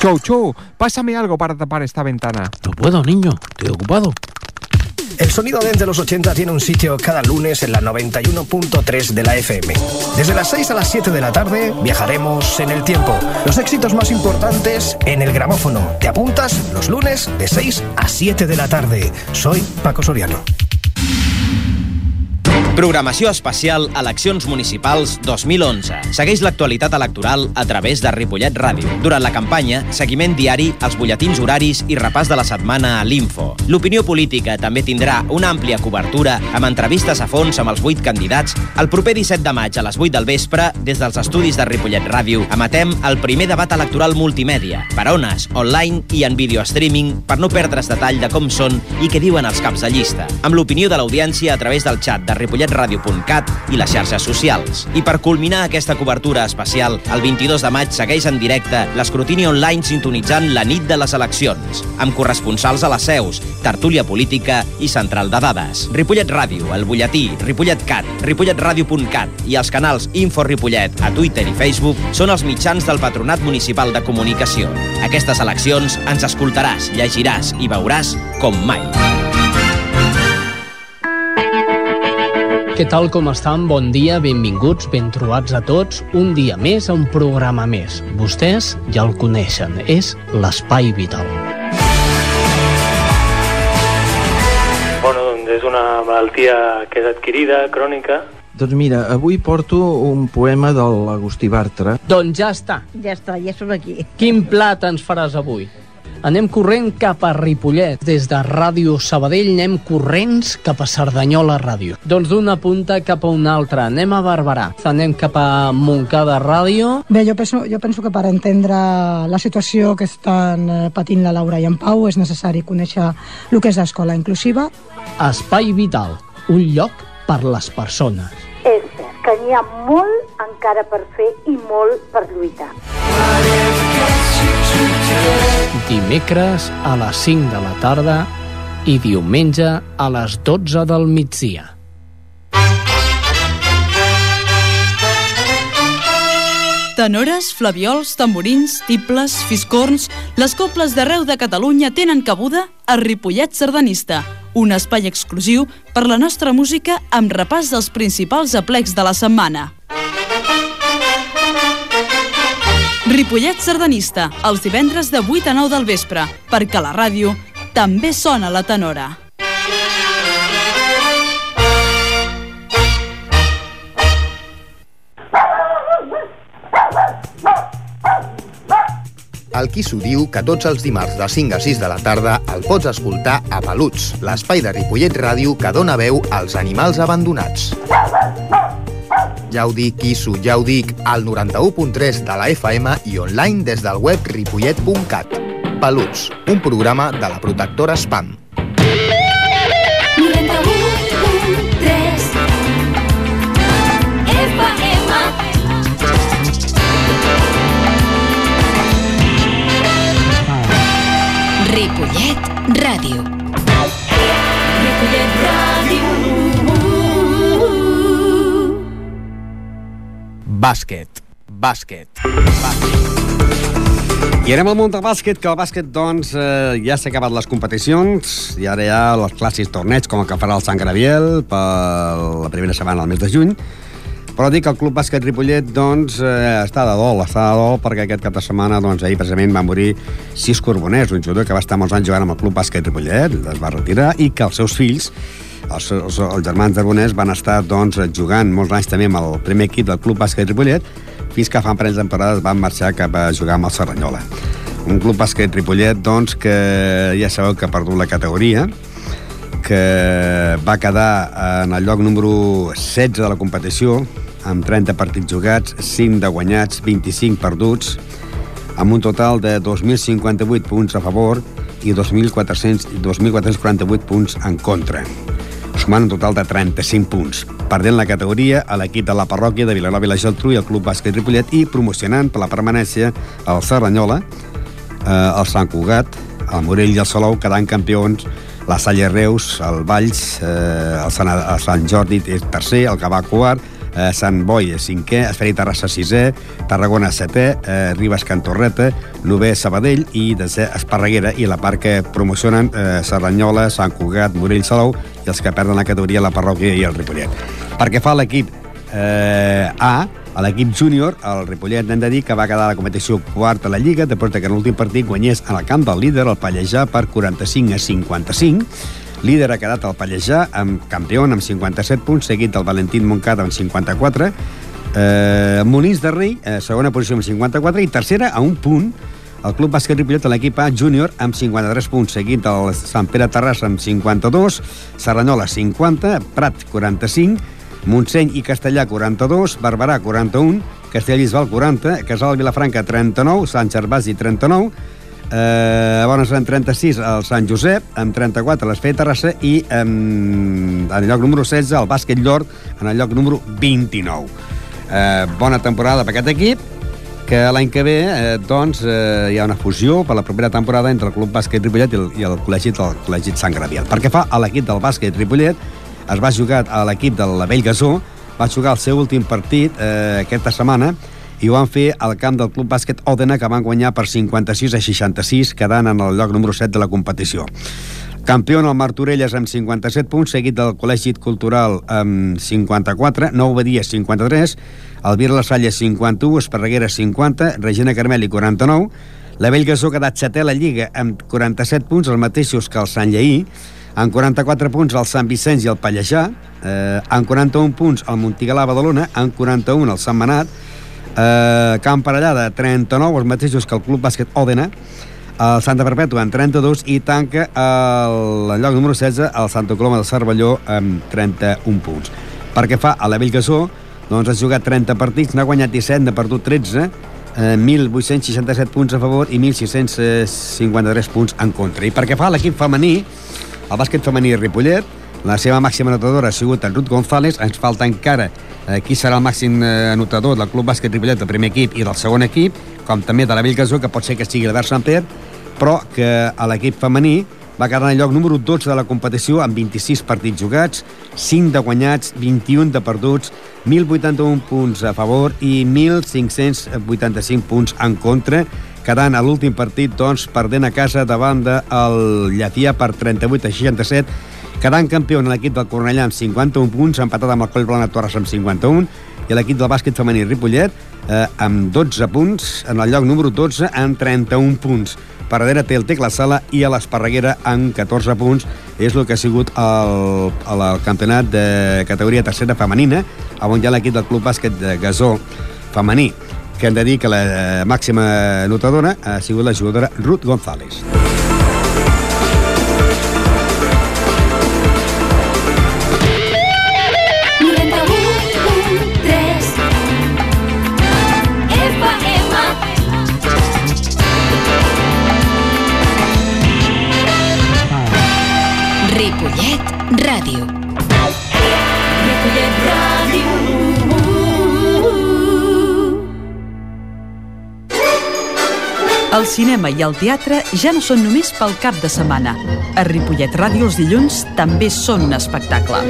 Speaker 13: Chou, chou, pásame algo para tapar esta ventana.
Speaker 12: No puedo, niño, estoy ocupado.
Speaker 15: El sonido desde los 80 tiene un sitio cada lunes en la 91.3 de la FM. Desde las 6 a las 7 de la tarde viajaremos en el tiempo. Los éxitos más importantes en el gramófono. Te apuntas los lunes de 6 a 7 de la tarde. Soy Paco Soriano.
Speaker 16: Programació especial Eleccions Municipals 2011. Segueix l'actualitat electoral a través de Ripollet Ràdio. Durant la campanya, seguiment diari, els butlletins horaris i repàs de la setmana a l'Info. L'opinió política també tindrà una àmplia cobertura amb entrevistes a fons amb els vuit candidats. El proper 17 de maig a les 8 del vespre, des dels estudis de Ripollet Ràdio, emetem el primer debat electoral multimèdia, per ones, online i en video streaming, per no perdre's detall de com són i què diuen els caps de llista. Amb l'opinió de l'audiència a través del xat de ripolletradio.cat i les xarxes socials. I per culminar aquesta cobertura especial, el 22 de maig segueix en directe l'escrutini online sintonitzant la nit de les eleccions, amb corresponsals a les seus, tertúlia política i central de dades. Ripollet Ràdio, el butlletí, Ripollet Cat, ripolletradio.cat i els canals Info Ripollet a Twitter i Facebook són els mitjans del Patronat Municipal de Comunicació. Aquestes eleccions ens escoltaràs, llegiràs i veuràs com mai.
Speaker 17: Què tal com estan? Bon dia, benvinguts, ben trobats a tots. Un dia més a un programa més. Vostès ja el coneixen, és l'Espai Vital.
Speaker 18: Bueno, doncs és una malaltia que és adquirida, crònica.
Speaker 19: Doncs mira, avui porto un poema de l'Agustí Bartra.
Speaker 17: Doncs ja està.
Speaker 20: Ja està, ja som aquí.
Speaker 17: Quin plat ens faràs avui? Anem corrent cap a Ripollet. Des de Ràdio Sabadell anem corrents cap a Cerdanyola Ràdio. Doncs d'una punta cap a una altra. Anem a Barberà. Anem cap a Montcada Ràdio.
Speaker 21: Bé, jo penso, jo penso que per entendre la situació que estan eh, patint la Laura i en Pau és necessari conèixer el que és l'escola inclusiva.
Speaker 17: Espai Vital, un lloc per les persones.
Speaker 20: És cert que n'hi ha molt encara per fer i molt per lluitar.
Speaker 17: Dimecres a les 5 de la tarda i diumenge a les 12 del migdia.
Speaker 22: Tenores, flaviols, tamborins, tibles, fiscorns... Les cobles d'arreu de Catalunya tenen cabuda a Ripollet Sardanista, un espai exclusiu per la nostra música amb repàs dels principals aplecs de la setmana. Ripollet Sardanista, els divendres de 8 a 9 del vespre, perquè la ràdio també sona la tenora.
Speaker 14: El qui s'ho diu que tots els dimarts de 5 a 6 de la tarda el pots escoltar a Peluts, l'espai de Ripollet Ràdio que dona veu als animals abandonats. Ja ho dic, Quisso, ja ho dic, al 91.3 de la FM i online des del web ripollet.cat. Peluts, un programa de la protectora Spam.
Speaker 9: Ripollet Ràdio.
Speaker 3: Bàsquet. Bàsquet.
Speaker 1: I anem al món del bàsquet, que el bàsquet, doncs, eh, ja s'ha acabat les competicions, i ara hi ha els clàssics torneigs, com el que farà el Sant Graviel per la primera setmana del mes de juny, però dic que el Club Bàsquet Ripollet doncs, eh, està de dol, està de dol perquè aquest cap de setmana, doncs, ahir precisament va morir sis Corboners, un jugador que va estar molts anys jugant amb el Club Bàsquet Ripollet, es va retirar, i que els seus fills, els, els, els germans d'Arbonès, van estar doncs, jugant molts anys també amb el primer equip del Club Bàsquet Ripollet, fins que fa un parell de van marxar cap a jugar amb el Serranyola. Un club bàsquet Ripollet, doncs, que ja sabeu que ha perdut la categoria, que va quedar en el lloc número 16 de la competició, amb 30 partits jugats, 5 de guanyats, 25 perduts, amb un total de 2.058 punts a favor i 2.400 2.448 punts en contra, sumant un total de 35 punts, perdent la categoria a l'equip de la parròquia de Vilanova i la Geltrú i el Club Bàsquet Ripollet i promocionant per la permanència el Serranyola, eh, el Sant Cugat, el Morell i el Salou quedant campions la Salle Reus, el Valls, eh, el, Sant, el Sant Jordi és tercer, el Cavà quart, eh, Sant Boi és cinquè, Esferi Terrassa sisè, Tarragona setè, eh, Ribes Cantorreta, novè Sabadell i desè Esparreguera i la part que promocionen eh, Serranyola, Sant Cugat, Morell, Salou i els que perden la categoria la parròquia i el Ripollet. Perquè fa l'equip eh, A, a l'equip júnior, el Ripollet hem de dir que va quedar a la competició quart a la Lliga després que en l'últim partit guanyés en el camp del líder, el Pallejà, per 45 a 55. Líder ha quedat el Pallejà, amb campió amb 57 punts, seguit del Valentín Moncada amb 54. Eh, Molins de Rei, eh, segona posició amb 54, i tercera a un punt, el Club Bàsquet Ripollet a l'equip A júnior amb 53 punts, seguit del Sant Pere Terrassa amb 52, Serranyola 50, Prat 45, Montseny i Castellà 42, Barberà 41, Castellbisbal 40, Casal Vilafranca 39, Sant Gervasi 39, eh, Bones en 36 el Sant Josep, amb 34 l'Esfei Terrassa i en, en el lloc número 16 el Bàsquet Llort en el lloc número 29. Eh, bona temporada per aquest equip, que l'any que ve eh, doncs, eh, hi ha una fusió per la propera temporada entre el Club Bàsquet Ripollet i el, i el col·legi del Col·legi Sant Graviel. Perquè fa a l'equip del Bàsquet Ripollet, es va jugar a l'equip de la Vell Gasó, va jugar el seu últim partit eh, aquesta setmana i ho van fer al camp del Club Bàsquet Òdena, que van guanyar per 56 a 66, quedant en el lloc número 7 de la competició. Campió el Martorelles amb 57 punts, seguit del Col·legi Cultural amb 54, Nou Badies 53, Elvira La Salle 51, Esparreguera 50, Regina Carmeli 49, la Bellgasó ha quedat setè a la Lliga amb 47 punts, els mateixos que el Sant Lleí, amb 44 punts el Sant Vicenç i el Pallejà, eh, amb 41 punts el Montigalà Badalona, amb 41 el Sant Manat, eh, Camp Parellada 39, els mateixos que el Club Bàsquet Òdena, el Santa Perpètua en 32 i tanca el, el lloc número 16 el Santa Coloma del Cervelló amb 31 punts. Perquè fa a la Bellgasó, doncs ha jugat 30 partits, n'ha guanyat 17, n'ha perdut 13, eh, 1.867 punts a favor i 1.653 punts en contra. I perquè fa a l'equip femení, el bàsquet femení Ripollet, la seva màxima anotadora ha sigut en Ruth González, ens falta encara eh, qui serà el màxim eh, anotador del Club Bàsquet Ripollet del primer equip i del segon equip, com també de la Bellgasó, que pot ser que sigui l'Albert Samper, però que a l'equip femení va quedar en lloc número 12 de la competició amb 26 partits jugats, 5 de guanyats, 21 de perduts, 1.081 punts a favor i 1.585 punts en contra, quedant a l'últim partit doncs, perdent a casa davant del Llatia per 38 a 67, quedant campió en l'equip del Cornellà amb 51 punts, empatat amb el Coll Blana Torres amb 51, i l'equip del bàsquet femení Ripollet eh, amb 12 punts, en el lloc número 12 amb 31 punts. Per darrere té el Tecla Sala i a l'Esparreguera amb 14 punts. És el que ha sigut el, el, el campionat de categoria tercera femenina, on hi ha l'equip del Club Bàsquet de Gasó femení, que hem de dir que la eh, màxima notadora ha sigut la jugadora Ruth González.
Speaker 9: Ràdio.
Speaker 11: Ripollet Ràdio.
Speaker 22: El cinema i el teatre ja no són només pel cap de setmana. A Ripollet Ràdio els dilluns també són un espectacle.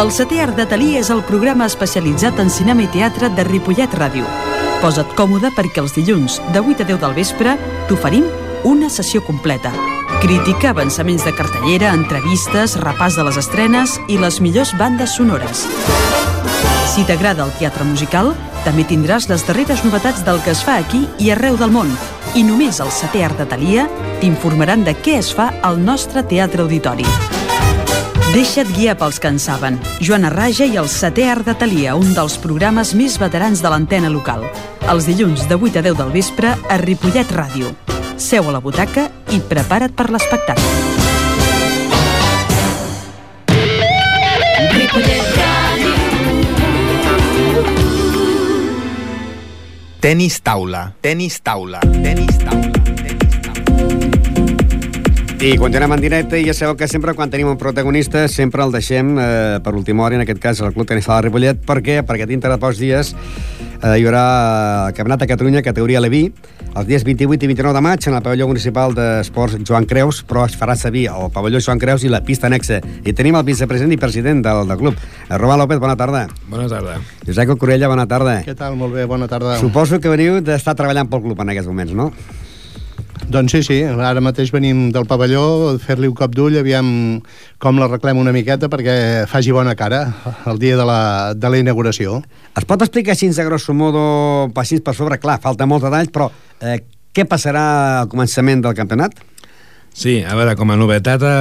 Speaker 22: El setè art de Talí és el programa especialitzat en cinema i teatre de Ripollet Ràdio. Posa't còmode perquè els dilluns, de 8 a 10 del vespre, t'oferim una sessió completa. Crítica, avançaments de cartellera, entrevistes, repàs de les estrenes i les millors bandes sonores. Si t'agrada el teatre musical, també tindràs les darreres novetats del que es fa aquí i arreu del món. I només al setè art de Thalia t'informaran de què es fa al nostre teatre auditori. Deixa't guiar pels que en saben. Joana Raja i el setè art de Thalia, un dels programes més veterans de l'antena local. Els dilluns de 8 a 10 del vespre a Ripollet Ràdio. Seu a la butaca i prepara't per l'espectacle.
Speaker 11: Ripollet Ràdio.
Speaker 14: Tenis taula, tenis taula, tenis taula.
Speaker 1: I continuem en directe i ja sabeu que sempre quan tenim un protagonista sempre el deixem eh, per última hora, en aquest cas el Club Tenis Sala Ripollet. Per què? Perquè dintre de pocs dies eh, hi haurà el Campionat de Catalunya categoria Leví els dies 28 i 29 de maig en el pavelló municipal d'esports Joan Creus, però es farà servir el pavelló Joan Creus i la pista anexa. I tenim el vicepresident i president del, del club, eh, Romà López, bona tarda.
Speaker 23: Bona tarda.
Speaker 1: Josep Corella, bona tarda.
Speaker 23: Què tal? Molt bé, bona tarda.
Speaker 1: Suposo que veniu d'estar treballant pel club en aquests moments, no?
Speaker 23: Doncs sí, sí, ara mateix venim del pavelló, fer-li un cop d'ull, aviam com l'arreglem una miqueta perquè faci bona cara el dia de la, de la inauguració.
Speaker 1: Es pot explicar així, a grosso modo, passís per sobre? Clar, falta molts detalls, però eh, què passarà al començament del campionat?
Speaker 23: Sí, a veure, com a novetat a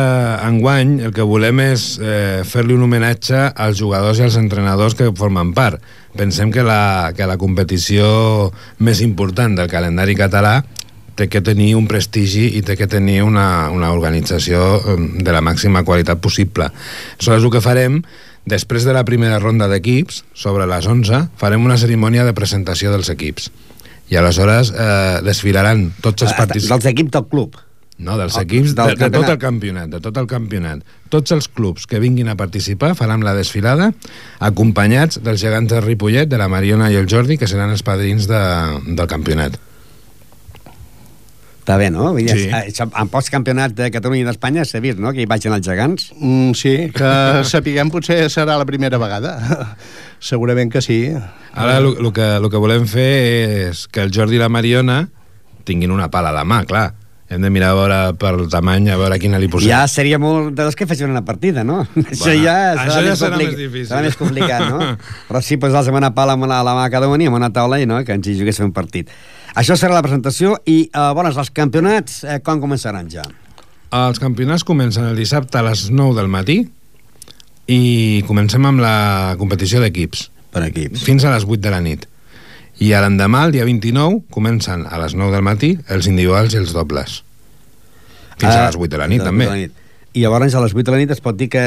Speaker 23: enguany, el que volem és eh, fer-li un homenatge als jugadors i als entrenadors que formen part. Pensem que la, que la competició més important del calendari català té que tenir un prestigi i té que tenir una, una organització eh, de la màxima qualitat possible. Aleshores, el que farem, després de la primera ronda d'equips, sobre les 11, farem una cerimònia de presentació dels equips. I aleshores eh, desfilaran tots els partits...
Speaker 1: Dels equips del club?
Speaker 23: No, dels
Speaker 1: El-
Speaker 23: equips
Speaker 1: del
Speaker 23: de, de tot el campionat, de tot el campionat. Tots els clubs que vinguin a participar faran la desfilada acompanyats dels gegants de Ripollet, de la Mariona i el Jordi, que seran els padrins de, del campionat.
Speaker 1: Està bé, no? Vull dir,
Speaker 23: Sí.
Speaker 1: eh, això, En pocs campionats de Catalunya i d'Espanya s'ha vist, no?, que hi vagin els gegants.
Speaker 23: Mm, sí, que [LAUGHS] sapiguem potser serà la primera vegada. [LAUGHS] Segurament que sí. Ara el, que, el que volem fer és que el Jordi i la Mariona tinguin una pala a la mà, clar, Hem de mirar a veure per el tamany, a veure quina li posem.
Speaker 1: Ja seria molt de les que fessin una partida, no? [LAUGHS] això ja,
Speaker 23: això ja
Speaker 1: més
Speaker 23: serà
Speaker 1: complic-
Speaker 23: més difícil.
Speaker 1: Serà més complicat, no? [LAUGHS] Però sí, posar-se amb una pala amb una, a la mà cada un i amb una taula i no, que ens hi juguéssim un partit. Això serà la presentació i, eh, bones, els campionats, eh, quan començaran ja?
Speaker 23: Els campionats comencen el dissabte a les 9 del matí i comencem amb la competició d'equips.
Speaker 1: Per equips.
Speaker 23: Fins a les 8 de la nit. I a l'endemà, el dia 29, comencen a les 9 del matí els individuals i els dobles. Fins a
Speaker 1: Ah,
Speaker 23: les 8 de la nit,
Speaker 1: de
Speaker 23: també.
Speaker 1: 8 de la nit. I llavors a les 8 de la nit es pot dir que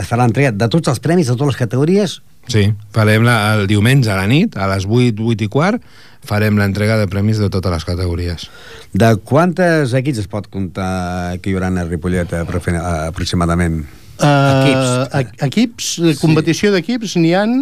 Speaker 1: es farà l'entrega de tots els premis de totes les categories
Speaker 23: Sí, farem la, el diumenge a la nit, a les 8, 8 i quart, farem l'entrega de premis de totes les categories.
Speaker 1: De quantes equips es pot comptar que hi haurà a Ripollet eh, aproxi- aproximadament?
Speaker 24: Uh,
Speaker 1: Equips.
Speaker 24: equips. Equips, sí. competició d'equips, n'hi han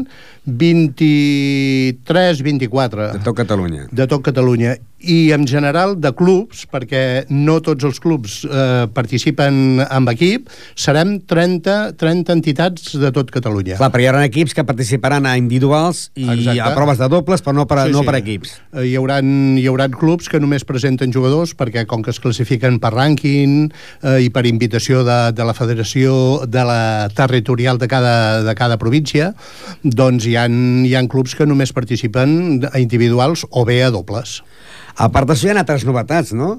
Speaker 24: 23, 24.
Speaker 1: De tot Catalunya.
Speaker 24: De tot Catalunya. I en general de clubs, perquè no tots els clubs eh, participen amb equip, serem 30, 30 entitats de tot Catalunya.
Speaker 1: Clar, però hi haurà equips que participaran a individuals i
Speaker 24: Exacte.
Speaker 1: a proves de dobles, però no per,
Speaker 24: Sí,
Speaker 1: no
Speaker 24: sí.
Speaker 1: per equips.
Speaker 24: Eh, Hi haurà, hi haurà clubs que només presenten jugadors perquè com que es classifiquen per rànquing eh, i per invitació de, de la federació de la territorial de cada, de cada província, doncs hi ha, hi ha clubs que només participen a individuals o bé a dobles.
Speaker 1: A part d'això hi ha altres novetats, no?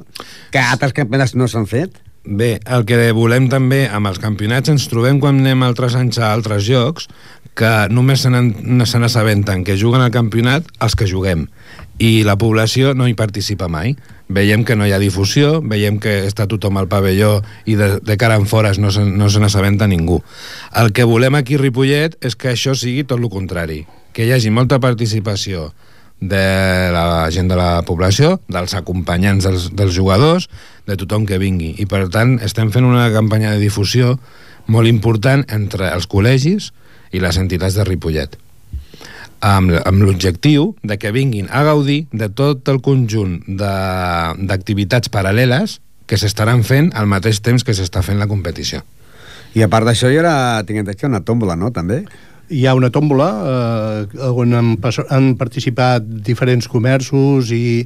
Speaker 1: Que altres campionats no s'han fet.
Speaker 23: Bé, el que volem també amb els campionats ens trobem quan anem altres anys a altres jocs que només se n'assabenten que juguen al campionat els que juguem i la població no hi participa mai. Veiem que no hi ha difusió, veiem que està tothom al pavelló i de, de cara en fora no se, no ningú. El que volem aquí a Ripollet és que això sigui tot el contrari, que hi hagi molta participació de la gent de la població, dels acompanyants dels, dels jugadors, de tothom que vingui. I per tant estem fent una campanya de difusió molt important entre els col·legis i les entitats de Ripollet amb, amb l'objectiu de que vinguin a gaudir de tot el conjunt d'activitats paral·leles que s'estaran fent al mateix temps que s'està fent la competició.
Speaker 1: I a part d'això hi haurà, tinc entès que una tòmbola, no?, també?
Speaker 24: Hi ha una tòmbola eh, on han, han participat diferents comerços i,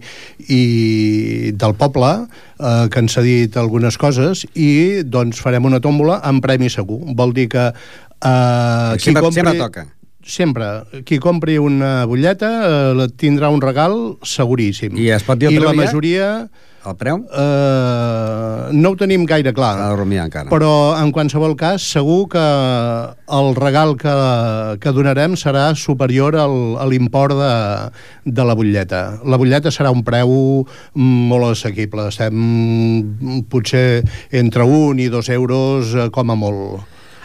Speaker 24: i del poble eh, que han cedit algunes coses i doncs farem una tòmbola amb premi segur. Vol dir que eh, qui
Speaker 1: Sempre-
Speaker 24: compri...
Speaker 1: sempre toca.
Speaker 24: Sempre. Qui compri una butlleta eh, tindrà un regal seguríssim.
Speaker 1: I es pot dir
Speaker 24: I la majoria...
Speaker 1: El preu?
Speaker 24: Eh, no ho tenim gaire clar.
Speaker 1: De rumiar encara.
Speaker 24: Però, en qualsevol cas, segur que el regal que, que donarem serà superior al, a l'import de, de la butlleta. La butlleta serà un preu molt assequible. Estem potser entre un i dos euros eh, com a molt.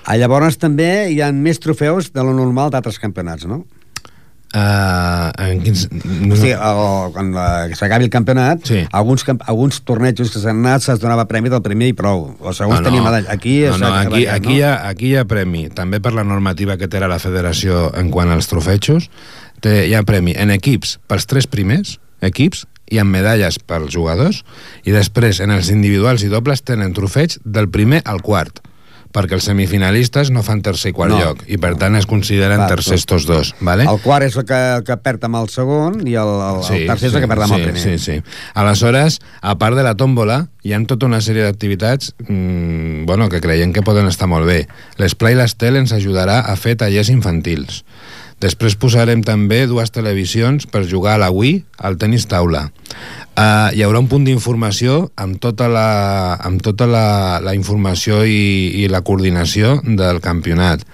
Speaker 1: Ah, llavors també hi ha més trofeus de lo normal d'altres campionats, no?
Speaker 23: Uh, en quins...
Speaker 1: No. Sigui, el, quan s'acabi el campionat, sí. alguns, camp- alguns tornejos que s'han anat se'ls donava premi del primer i prou. O segons tenia medalla. Aquí,
Speaker 23: no, no, aquí,
Speaker 1: acabat,
Speaker 23: aquí, hi ha, aquí hi ha premi, també per la normativa que té la federació en quant als trofejos, té, hi ha premi en equips pels tres primers equips i amb medalles pels jugadors i després en els individuals i dobles tenen trofeig del primer al quart perquè els semifinalistes no fan tercer i quart
Speaker 1: No.
Speaker 23: lloc i per tant es consideren
Speaker 1: Clar,
Speaker 23: tercers
Speaker 1: tot.
Speaker 23: tots dos vale?
Speaker 1: El quart és el que, el que perd amb el segon i el, el, el tercer és el que perd amb
Speaker 23: sí,
Speaker 1: el primer.
Speaker 23: Sí, sí. Aleshores, a part de la tòmbola, hi ha tota una sèrie d'activitats mmm, bueno, que creiem que poden estar molt bé. L'Esplai L'Estel ens ajudarà a fer tallers infantils. Després posarem també dues televisions per jugar a la Wii, al tenis taula. Uh, hi haurà un punt d'informació amb tota, la, amb tota la, la informació i, i la coordinació del campionat.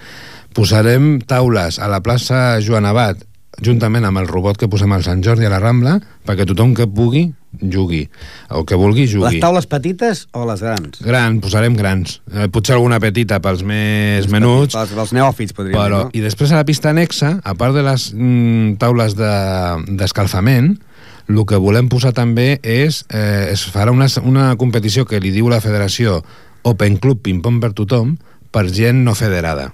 Speaker 23: Posarem taules a la plaça Joan Abat, juntament amb el robot que posem al Sant Jordi a la Rambla, perquè tothom que pugui jugui, o que vulgui jugui.
Speaker 1: Les taules petites o les grans?
Speaker 23: Gran, posarem grans. Eh, potser alguna petita pels més menuts.
Speaker 1: Pels, pels neòfits, podríem
Speaker 23: Però,
Speaker 1: dir, no?
Speaker 23: I després a la pista anexa, a part de les mm, taules de- d'escalfament, de, el que volem posar també és... Eh, es farà una, una competició que li diu la federació Open Club Ping Pong per tothom per gent no federada.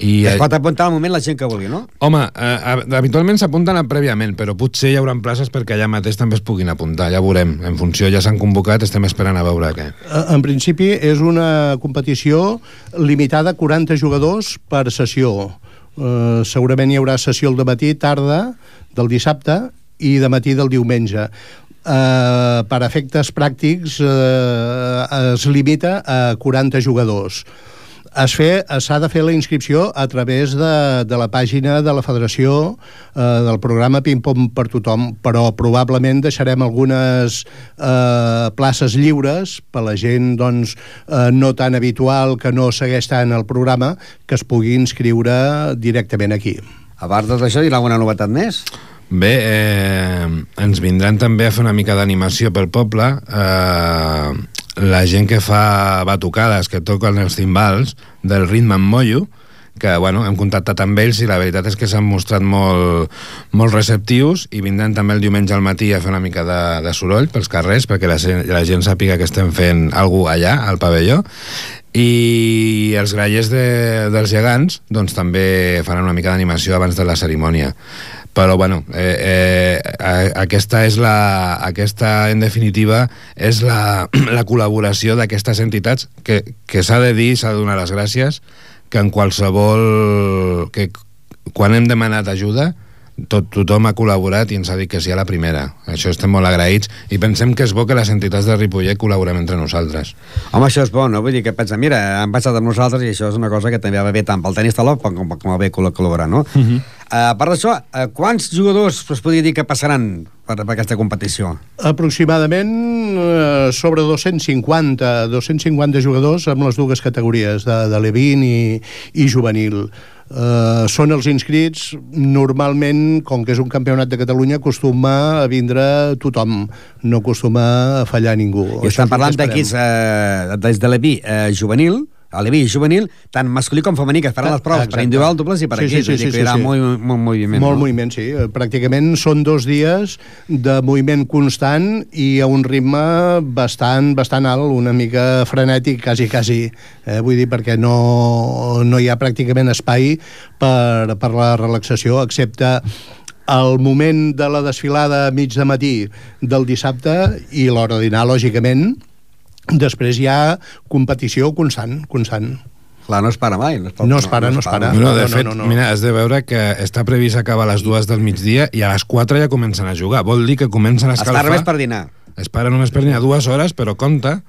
Speaker 23: I,
Speaker 1: Es pot apuntar al moment la gent que vulgui, no?
Speaker 23: Home, eh, habitualment s'apunten a- prèviament, però potser hi haurà places perquè allà mateix també es puguin apuntar, ja veurem. En funció, ja s'han convocat, estem esperant a veure què.
Speaker 24: Eh, En principi és una competició limitada a 40 jugadors per sessió. Eh, segurament hi haurà sessió al matí, tarda, del dissabte i de matí del diumenge. eh, per efectes pràctics eh, es limita a 40 jugadors s'ha de fer la inscripció a través de, de la pàgina de la federació eh, del programa Ping Pong per tothom, però probablement deixarem algunes eh, places lliures per la gent doncs, eh, no tan habitual que no segueix tant el programa que es pugui inscriure directament aquí.
Speaker 1: A part d'això, hi ha alguna novetat més?
Speaker 23: Bé, eh, ens vindran també a fer una mica d'animació pel poble. Eh, la gent que fa batucades, que toquen els timbals del ritme en mollo, que bueno, hem contactat amb ells i la veritat és que s'han mostrat molt, molt receptius i vindran també el diumenge al matí a fer una mica de, de soroll pels carrers perquè la, la gent sàpiga que estem fent alguna allà, al pavelló. I els grallers de, dels gegants doncs també faran una mica d'animació abans de la cerimònia però bueno, eh, eh, aquesta és la, aquesta en definitiva és la, [CLEARS THROAT] la col·laboració d'aquestes entitats que, que s'ha de dir, s'ha de donar les gràcies que en qualsevol que quan hem demanat ajuda tot, tothom ha col·laborat i ens ha dit que sí a la primera. Això estem molt agraïts i pensem que és bo que les entitats de Ripollet col·laborem entre nosaltres.
Speaker 1: Home, això és bo, no? Vull dir que pensa, mira, han passat amb nosaltres i això és una cosa que també va bé tant pel tenis taló com, com, com va bé col- col·laborar, no? Uh -huh. A part d'això, uh, quants jugadors es podria dir que passaran per, per aquesta competició?
Speaker 24: Aproximadament eh, sobre 250, 250 jugadors amb les dues categories de, de Levin i, i juvenil. Uh, són els inscrits normalment, com que és un campionat de Catalunya acostuma a vindre tothom no acostuma a fallar ningú
Speaker 1: I estan parlant
Speaker 24: esperem.
Speaker 1: d'equips eh, des de l'Evi eh, juvenil, a l'Evi juvenil, tant masculí com femení, que faran les proves per
Speaker 24: Exacte.
Speaker 1: individual, dobles i per
Speaker 24: Sí,
Speaker 1: equips.
Speaker 24: sí, sí, sí,
Speaker 1: haurà
Speaker 24: sí.
Speaker 1: molt, molt moviment.
Speaker 24: Molt
Speaker 1: no?
Speaker 24: moviment, sí. Eh, Pràcticament són dos dies de moviment constant i a un ritme bastant, bastant alt, una mica frenètic, quasi, quasi. Eh, vull dir, perquè no, no hi ha pràcticament espai per, per la relaxació, excepte el moment de la desfilada a mig de matí del dissabte i l'hora de dinar, lògicament, després hi ha competició constant, constant.
Speaker 1: Clar, no es para mai. No es,
Speaker 24: No es para, no es para.
Speaker 23: Bueno, de
Speaker 24: No, no,
Speaker 23: fet,
Speaker 24: no, no.
Speaker 23: mira, has de veure que està previst acabar a les dues del migdia i a les 4 ja comencen a jugar. Vol dir que comencen a
Speaker 1: Es
Speaker 23: escalfar...
Speaker 1: para només per dinar.
Speaker 23: Es para només per dinar dues hores, però compta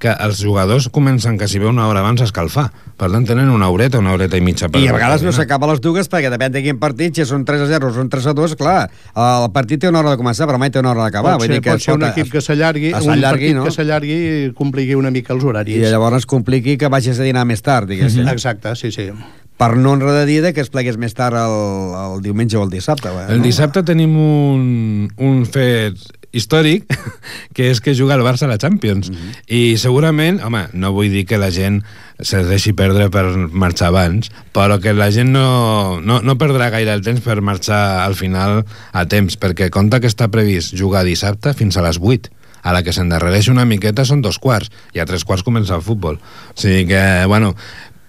Speaker 23: que els jugadors comencen quasi bé una hora abans a escalfar. Per tant, tenen una horeta, una horeta i mitja per
Speaker 1: I a vegades no s'acaba a les dues perquè depèn de quin partit, si són 3 a 0 o són 3 a 2, clar, el partit té una hora de començar, però mai té una hora d'acabar.
Speaker 24: Pot ser, pot ser un equip que s'allargui, un partit
Speaker 1: no?
Speaker 24: que s'allargui i compligui una mica els horaris.
Speaker 1: I llavors compliqui que vagis a dinar més tard, diguéssim.
Speaker 24: Exacte, sí, sí.
Speaker 1: Per no enredadir de que es plegués més tard el, el diumenge o el dissabte. eh,
Speaker 23: El
Speaker 1: no?
Speaker 23: dissabte tenim un, un fet històric, [LAUGHS] que és que juga el Barça a la Champions.
Speaker 1: Mhm.
Speaker 23: I segurament, home, no vull dir que la gent se'ls deixi perdre per marxar abans, però que la gent no, no, no perdrà gaire el temps per marxar al final a temps, perquè compta que està previst jugar dissabte fins a les 8 a la que s'endarrereix una miqueta són dos quarts i a tres quarts comença el futbol o sigui que, bueno,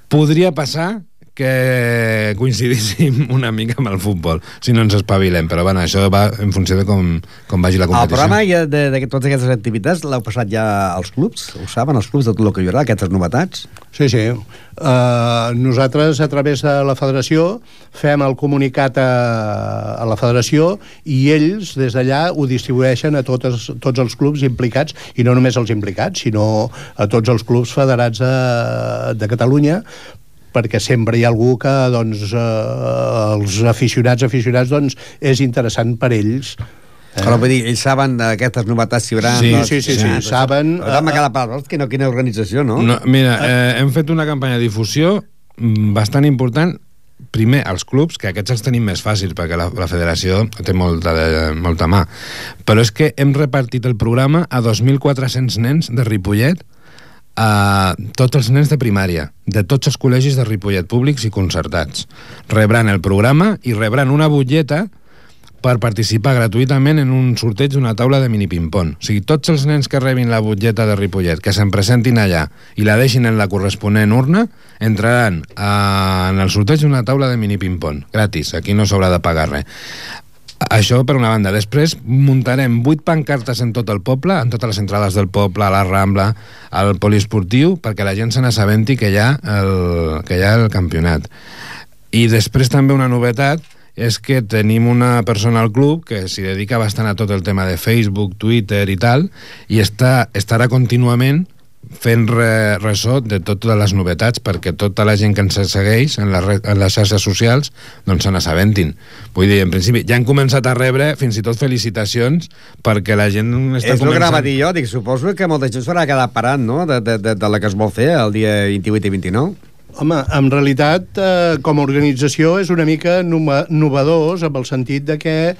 Speaker 23: podria passar que coincidíssim [LAUGHS] una mica amb el futbol, si no ens espavilem, però bueno, això va en funció de com, com vagi la
Speaker 1: El
Speaker 23: competició.
Speaker 1: programa ja de, de totes aquestes activitats l'heu passat ja als clubs? Ho saben, els clubs de tot el que hi haurà, aquestes novetats?
Speaker 24: Sí, sí. Uh, nosaltres, a través de la federació, fem el comunicat a, a la federació i ells, des d'allà, ho distribueixen a totes, tots els clubs implicats, i no només els implicats, sinó a tots els clubs federats de, de Catalunya, perquè sempre hi ha algú que doncs, eh, els aficionats aficionats doncs, és interessant per ells
Speaker 1: Eh. Però vull dir, ells saben d'aquestes novetats si hi haurà...
Speaker 24: Sí,
Speaker 1: doncs,
Speaker 24: sí, sí, sí, saben,
Speaker 1: Però m'ha
Speaker 24: eh,
Speaker 1: quedat per quina, quina organització, no?
Speaker 23: No, mira, eh, hem fet una campanya de difusió mm, bastant important primer, als clubs, que aquests els tenim més fàcils perquè la, la federació té molta, de, molta mà però és que hem repartit el programa a 2.400 nens de Ripollet a tots els nens de primària de tots els col·legis de Ripollet públics i concertats rebran el programa i rebran una butlleta per participar gratuïtament en un sorteig d'una taula de mini ping-pong. O sigui, tots els nens que rebin la butlleta de Ripollet, que se'n presentin allà i la deixin en la corresponent urna, entraran a, en el sorteig d'una taula de mini ping-pong, gratis, aquí no s'haurà de pagar res. Això per una banda. Després muntarem vuit pancartes en tot el poble, en totes les entrades del poble, a la Rambla, al poliesportiu, perquè la gent se n'assabenti que, hi ha el, que hi ha el campionat. I després també una novetat, és que tenim una persona al club que s'hi dedica bastant a tot el tema de Facebook, Twitter i tal, i està, estarà contínuament fent re, ressò de totes les novetats perquè tota la gent que ens segueix en, la, en les xarxes socials doncs se n'assabentin. Vull dir, en principi, ja han començat a rebre fins i tot felicitacions perquè la gent està
Speaker 1: És el que
Speaker 23: començant...
Speaker 1: anava a dir jo, dic, suposo que molta gent s'haurà quedat parant, no?, de, de, de, de la que es vol fer el dia 28 i 29.
Speaker 24: Home, en realitat, eh, com a organització és una mica nova, novedós amb el sentit de que eh,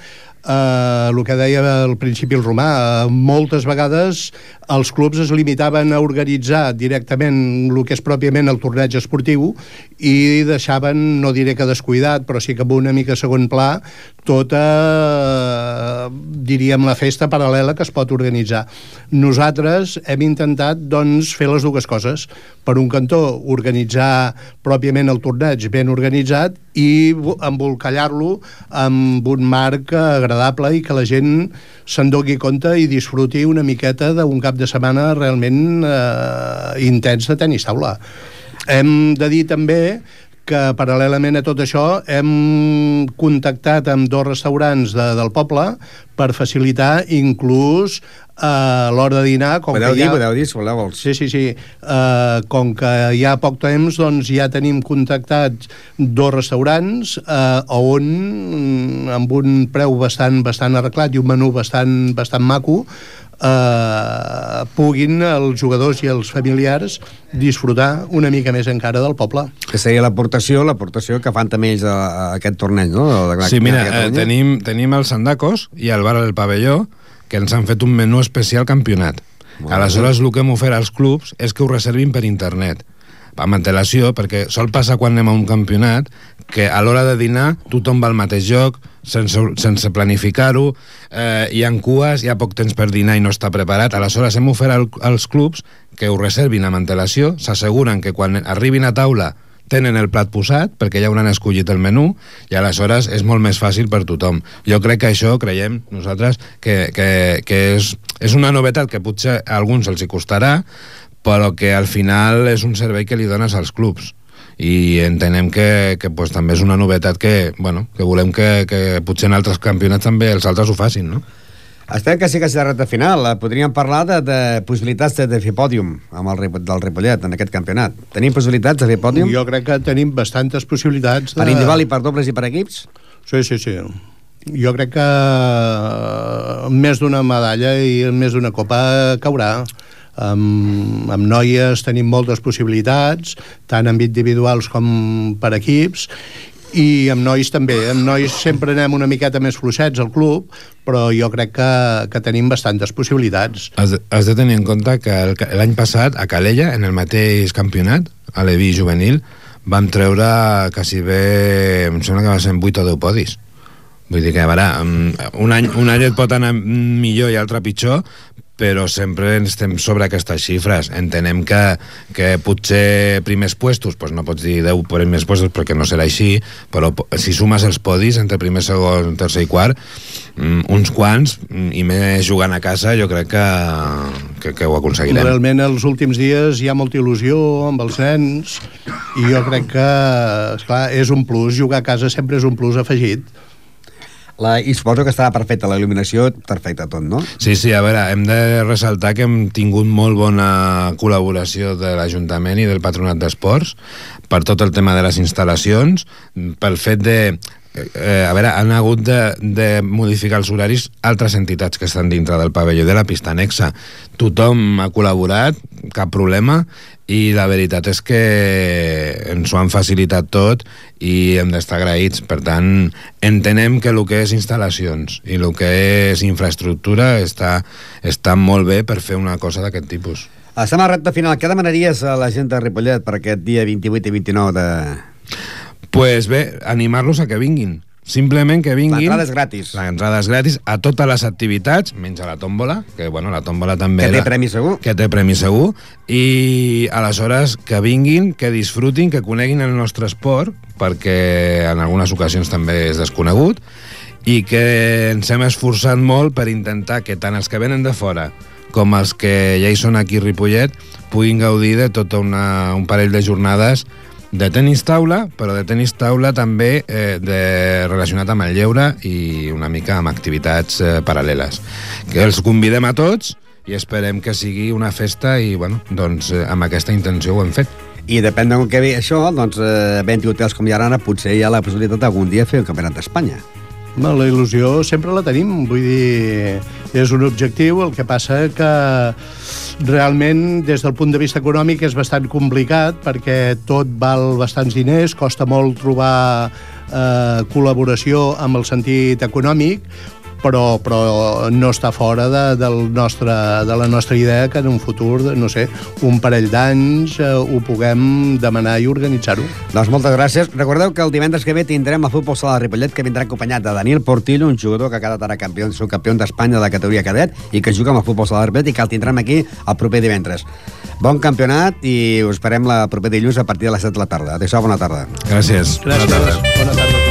Speaker 24: el que deia al principi el Romà, eh, moltes vegades els clubs es limitaven a organitzar directament el que és pròpiament el torneig esportiu i deixaven, no diré que descuidat, però sí que amb una mica segon pla, tota, diríem, la festa paral·lela que es pot organitzar. Nosaltres hem intentat, doncs, fer les dues coses. Per un cantó, organitzar pròpiament el torneig ben organitzat i embolcallar-lo amb un marc agradable i que la gent se'n doni compte i disfruti una miqueta d'un cap de setmana realment eh, intens de tenis taula. Hem de dir també que paral·lelament a tot això hem contactat amb dos restaurants de, del poble per facilitar inclús eh, a l'hora de dinar com
Speaker 1: Podeu
Speaker 24: que
Speaker 1: dir,
Speaker 24: ja...
Speaker 1: podeu dir, si voleu. Els...
Speaker 24: Sí, sí, sí. Uh, com que hi ha poc temps, doncs ja tenim contactats dos restaurants uh, on, mm, amb un preu bastant, bastant arreglat i un menú bastant, bastant maco, uh, puguin els jugadors i els familiars disfrutar una mica més encara del poble.
Speaker 1: Que seria l'aportació, l'aportació que fan també ells a, a aquest torneig, no? De la
Speaker 23: Sí, mira,
Speaker 1: de
Speaker 23: eh, tenim, tenim els Sandacos i el bar del pavelló que ens han fet un menú especial campionat.
Speaker 1: Molt
Speaker 23: Aleshores, el que hem ofert als clubs és que ho reservin per internet amb antelació, perquè sol passar quan anem a un campionat que a l'hora de dinar tothom va al mateix lloc, sense, sense planificar-ho, eh, hi ha cues, hi ha poc temps per dinar i no està preparat. Aleshores hem ofert al, als clubs que ho reservin amb antelació, s'asseguren que quan arribin a taula tenen el plat posat perquè ja hauran escollit el menú i aleshores és molt més fàcil per tothom. Jo crec que això creiem nosaltres que, que, que és, és una novetat que potser a alguns els hi costarà però que al final és un servei que li dones als clubs i entenem que, que pues, també és una novetat que, bueno, que volem que, que potser en altres campionats també els altres ho facin, no?
Speaker 1: Estem quasi quasi de recta final. Eh, Podríem parlar de, de possibilitats de, de fer pòdium amb el, del Ripollet en aquest campionat. Tenim possibilitats de fer pòdium?
Speaker 24: Jo crec que tenim bastantes possibilitats de...
Speaker 1: Per individual i per dobles i per equips?
Speaker 24: Sí, sí, sí. Jo crec que eh, més d'una medalla i més d'una copa caurà. Amb, amb noies tenim moltes possibilitats, tant amb individuals com per equips, i amb nois també. Amb nois sempre anem una miqueta més fluixets al club, però jo crec que, que tenim bastantes possibilitats.
Speaker 23: Has de, has de tenir en compte que l'any passat a Calella, en el mateix campionat, a l'Evi juvenil, vam treure quasi bé, em sembla que va ser en 8 o 10 podis. Vull dir que, a veure, mm, un any, un any et pot anar millor i altre pitjor, però sempre estem sobre aquestes xifres. Entenem que, que potser primers puestos, doncs no pots dir 10 primers puestos perquè no serà així, però si sumes els podis entre primer, segon, tercer i quart, mm, uns quants, mm, i més jugant a casa, jo crec que, que, que ho aconseguirem.
Speaker 24: Realment els últims dies hi ha molta il·lusió amb els nens i jo crec que, esclar, és un plus, jugar a casa sempre és un plus afegit.
Speaker 1: La, I suposo que estarà perfecta la il·luminació, perfecte tot, no?
Speaker 23: Sí, sí, a veure, hem de ressaltar que hem tingut molt bona col·laboració de l'Ajuntament i del Patronat d'Esports per tot el tema de les instal·lacions, pel fet de eh, a veure, han hagut de, de modificar els horaris altres entitats que estan dintre del pavelló de la pista anexa. Tothom ha col·laborat, cap problema, i la veritat és que ens ho han facilitat tot i hem d'estar agraïts. Per tant, entenem que el que és instal·lacions i el que és infraestructura està, està molt bé per fer una cosa d'aquest tipus.
Speaker 1: Estem a la recta final. Què demanaries a la gent de Ripollet per aquest dia 28 i 29 de...
Speaker 23: pues bé, animar-los a que vinguin. Simplement que vinguin...
Speaker 1: L'entrada és gratis.
Speaker 23: L'entrada és gratis a totes les activitats, menys a la tòmbola, que bueno, la tòmbola també...
Speaker 1: Que té
Speaker 23: era-
Speaker 1: premi segur.
Speaker 23: Que té premi segur. I aleshores que vinguin, que disfrutin, que coneguin el nostre esport, perquè en algunes ocasions també és desconegut, i que ens hem esforçat molt per intentar que tant els que venen de fora com els que ja hi són aquí a Ripollet puguin gaudir de tota una, un parell de jornades de tenis taula, però de tenis taula també eh, de, relacionat amb el lleure i una mica amb activitats eh, paral·leles. Que els convidem a tots i esperem que sigui una festa i, bueno, doncs, eh, amb aquesta intenció ho hem fet.
Speaker 1: I depèn d'on que ve això, doncs, eh, 20 hotels com hi ha ara, potser hi ha la possibilitat d'algun dia fer el Campionat d'Espanya.
Speaker 24: Home, La il·lusió sempre la tenim, vull dir, és un objectiu, el que passa que realment des del punt de vista econòmic és bastant complicat perquè tot val bastants diners, costa molt trobar eh, col·laboració amb el sentit econòmic, però, però no està fora de, del nostre, de la nostra idea que en un futur, no sé, un parell d'anys eh, ho puguem demanar i organitzar-ho.
Speaker 1: Doncs moltes gràcies. Recordeu que el divendres que ve tindrem el futbol sala de Ripollet, que vindrà acompanyat de Daniel Portillo, un jugador que ha quedat ara campió, subcampió d'Espanya de la categoria cadet i que juga amb el futbol sala de Ripollet i que el tindrem aquí el proper divendres. Bon campionat i us esperem la proper dilluns a partir de les 7 de la tarda. Adéu, bona tarda.
Speaker 23: Gràcies.
Speaker 24: Gràcies. Bona tarda. Bona tarda.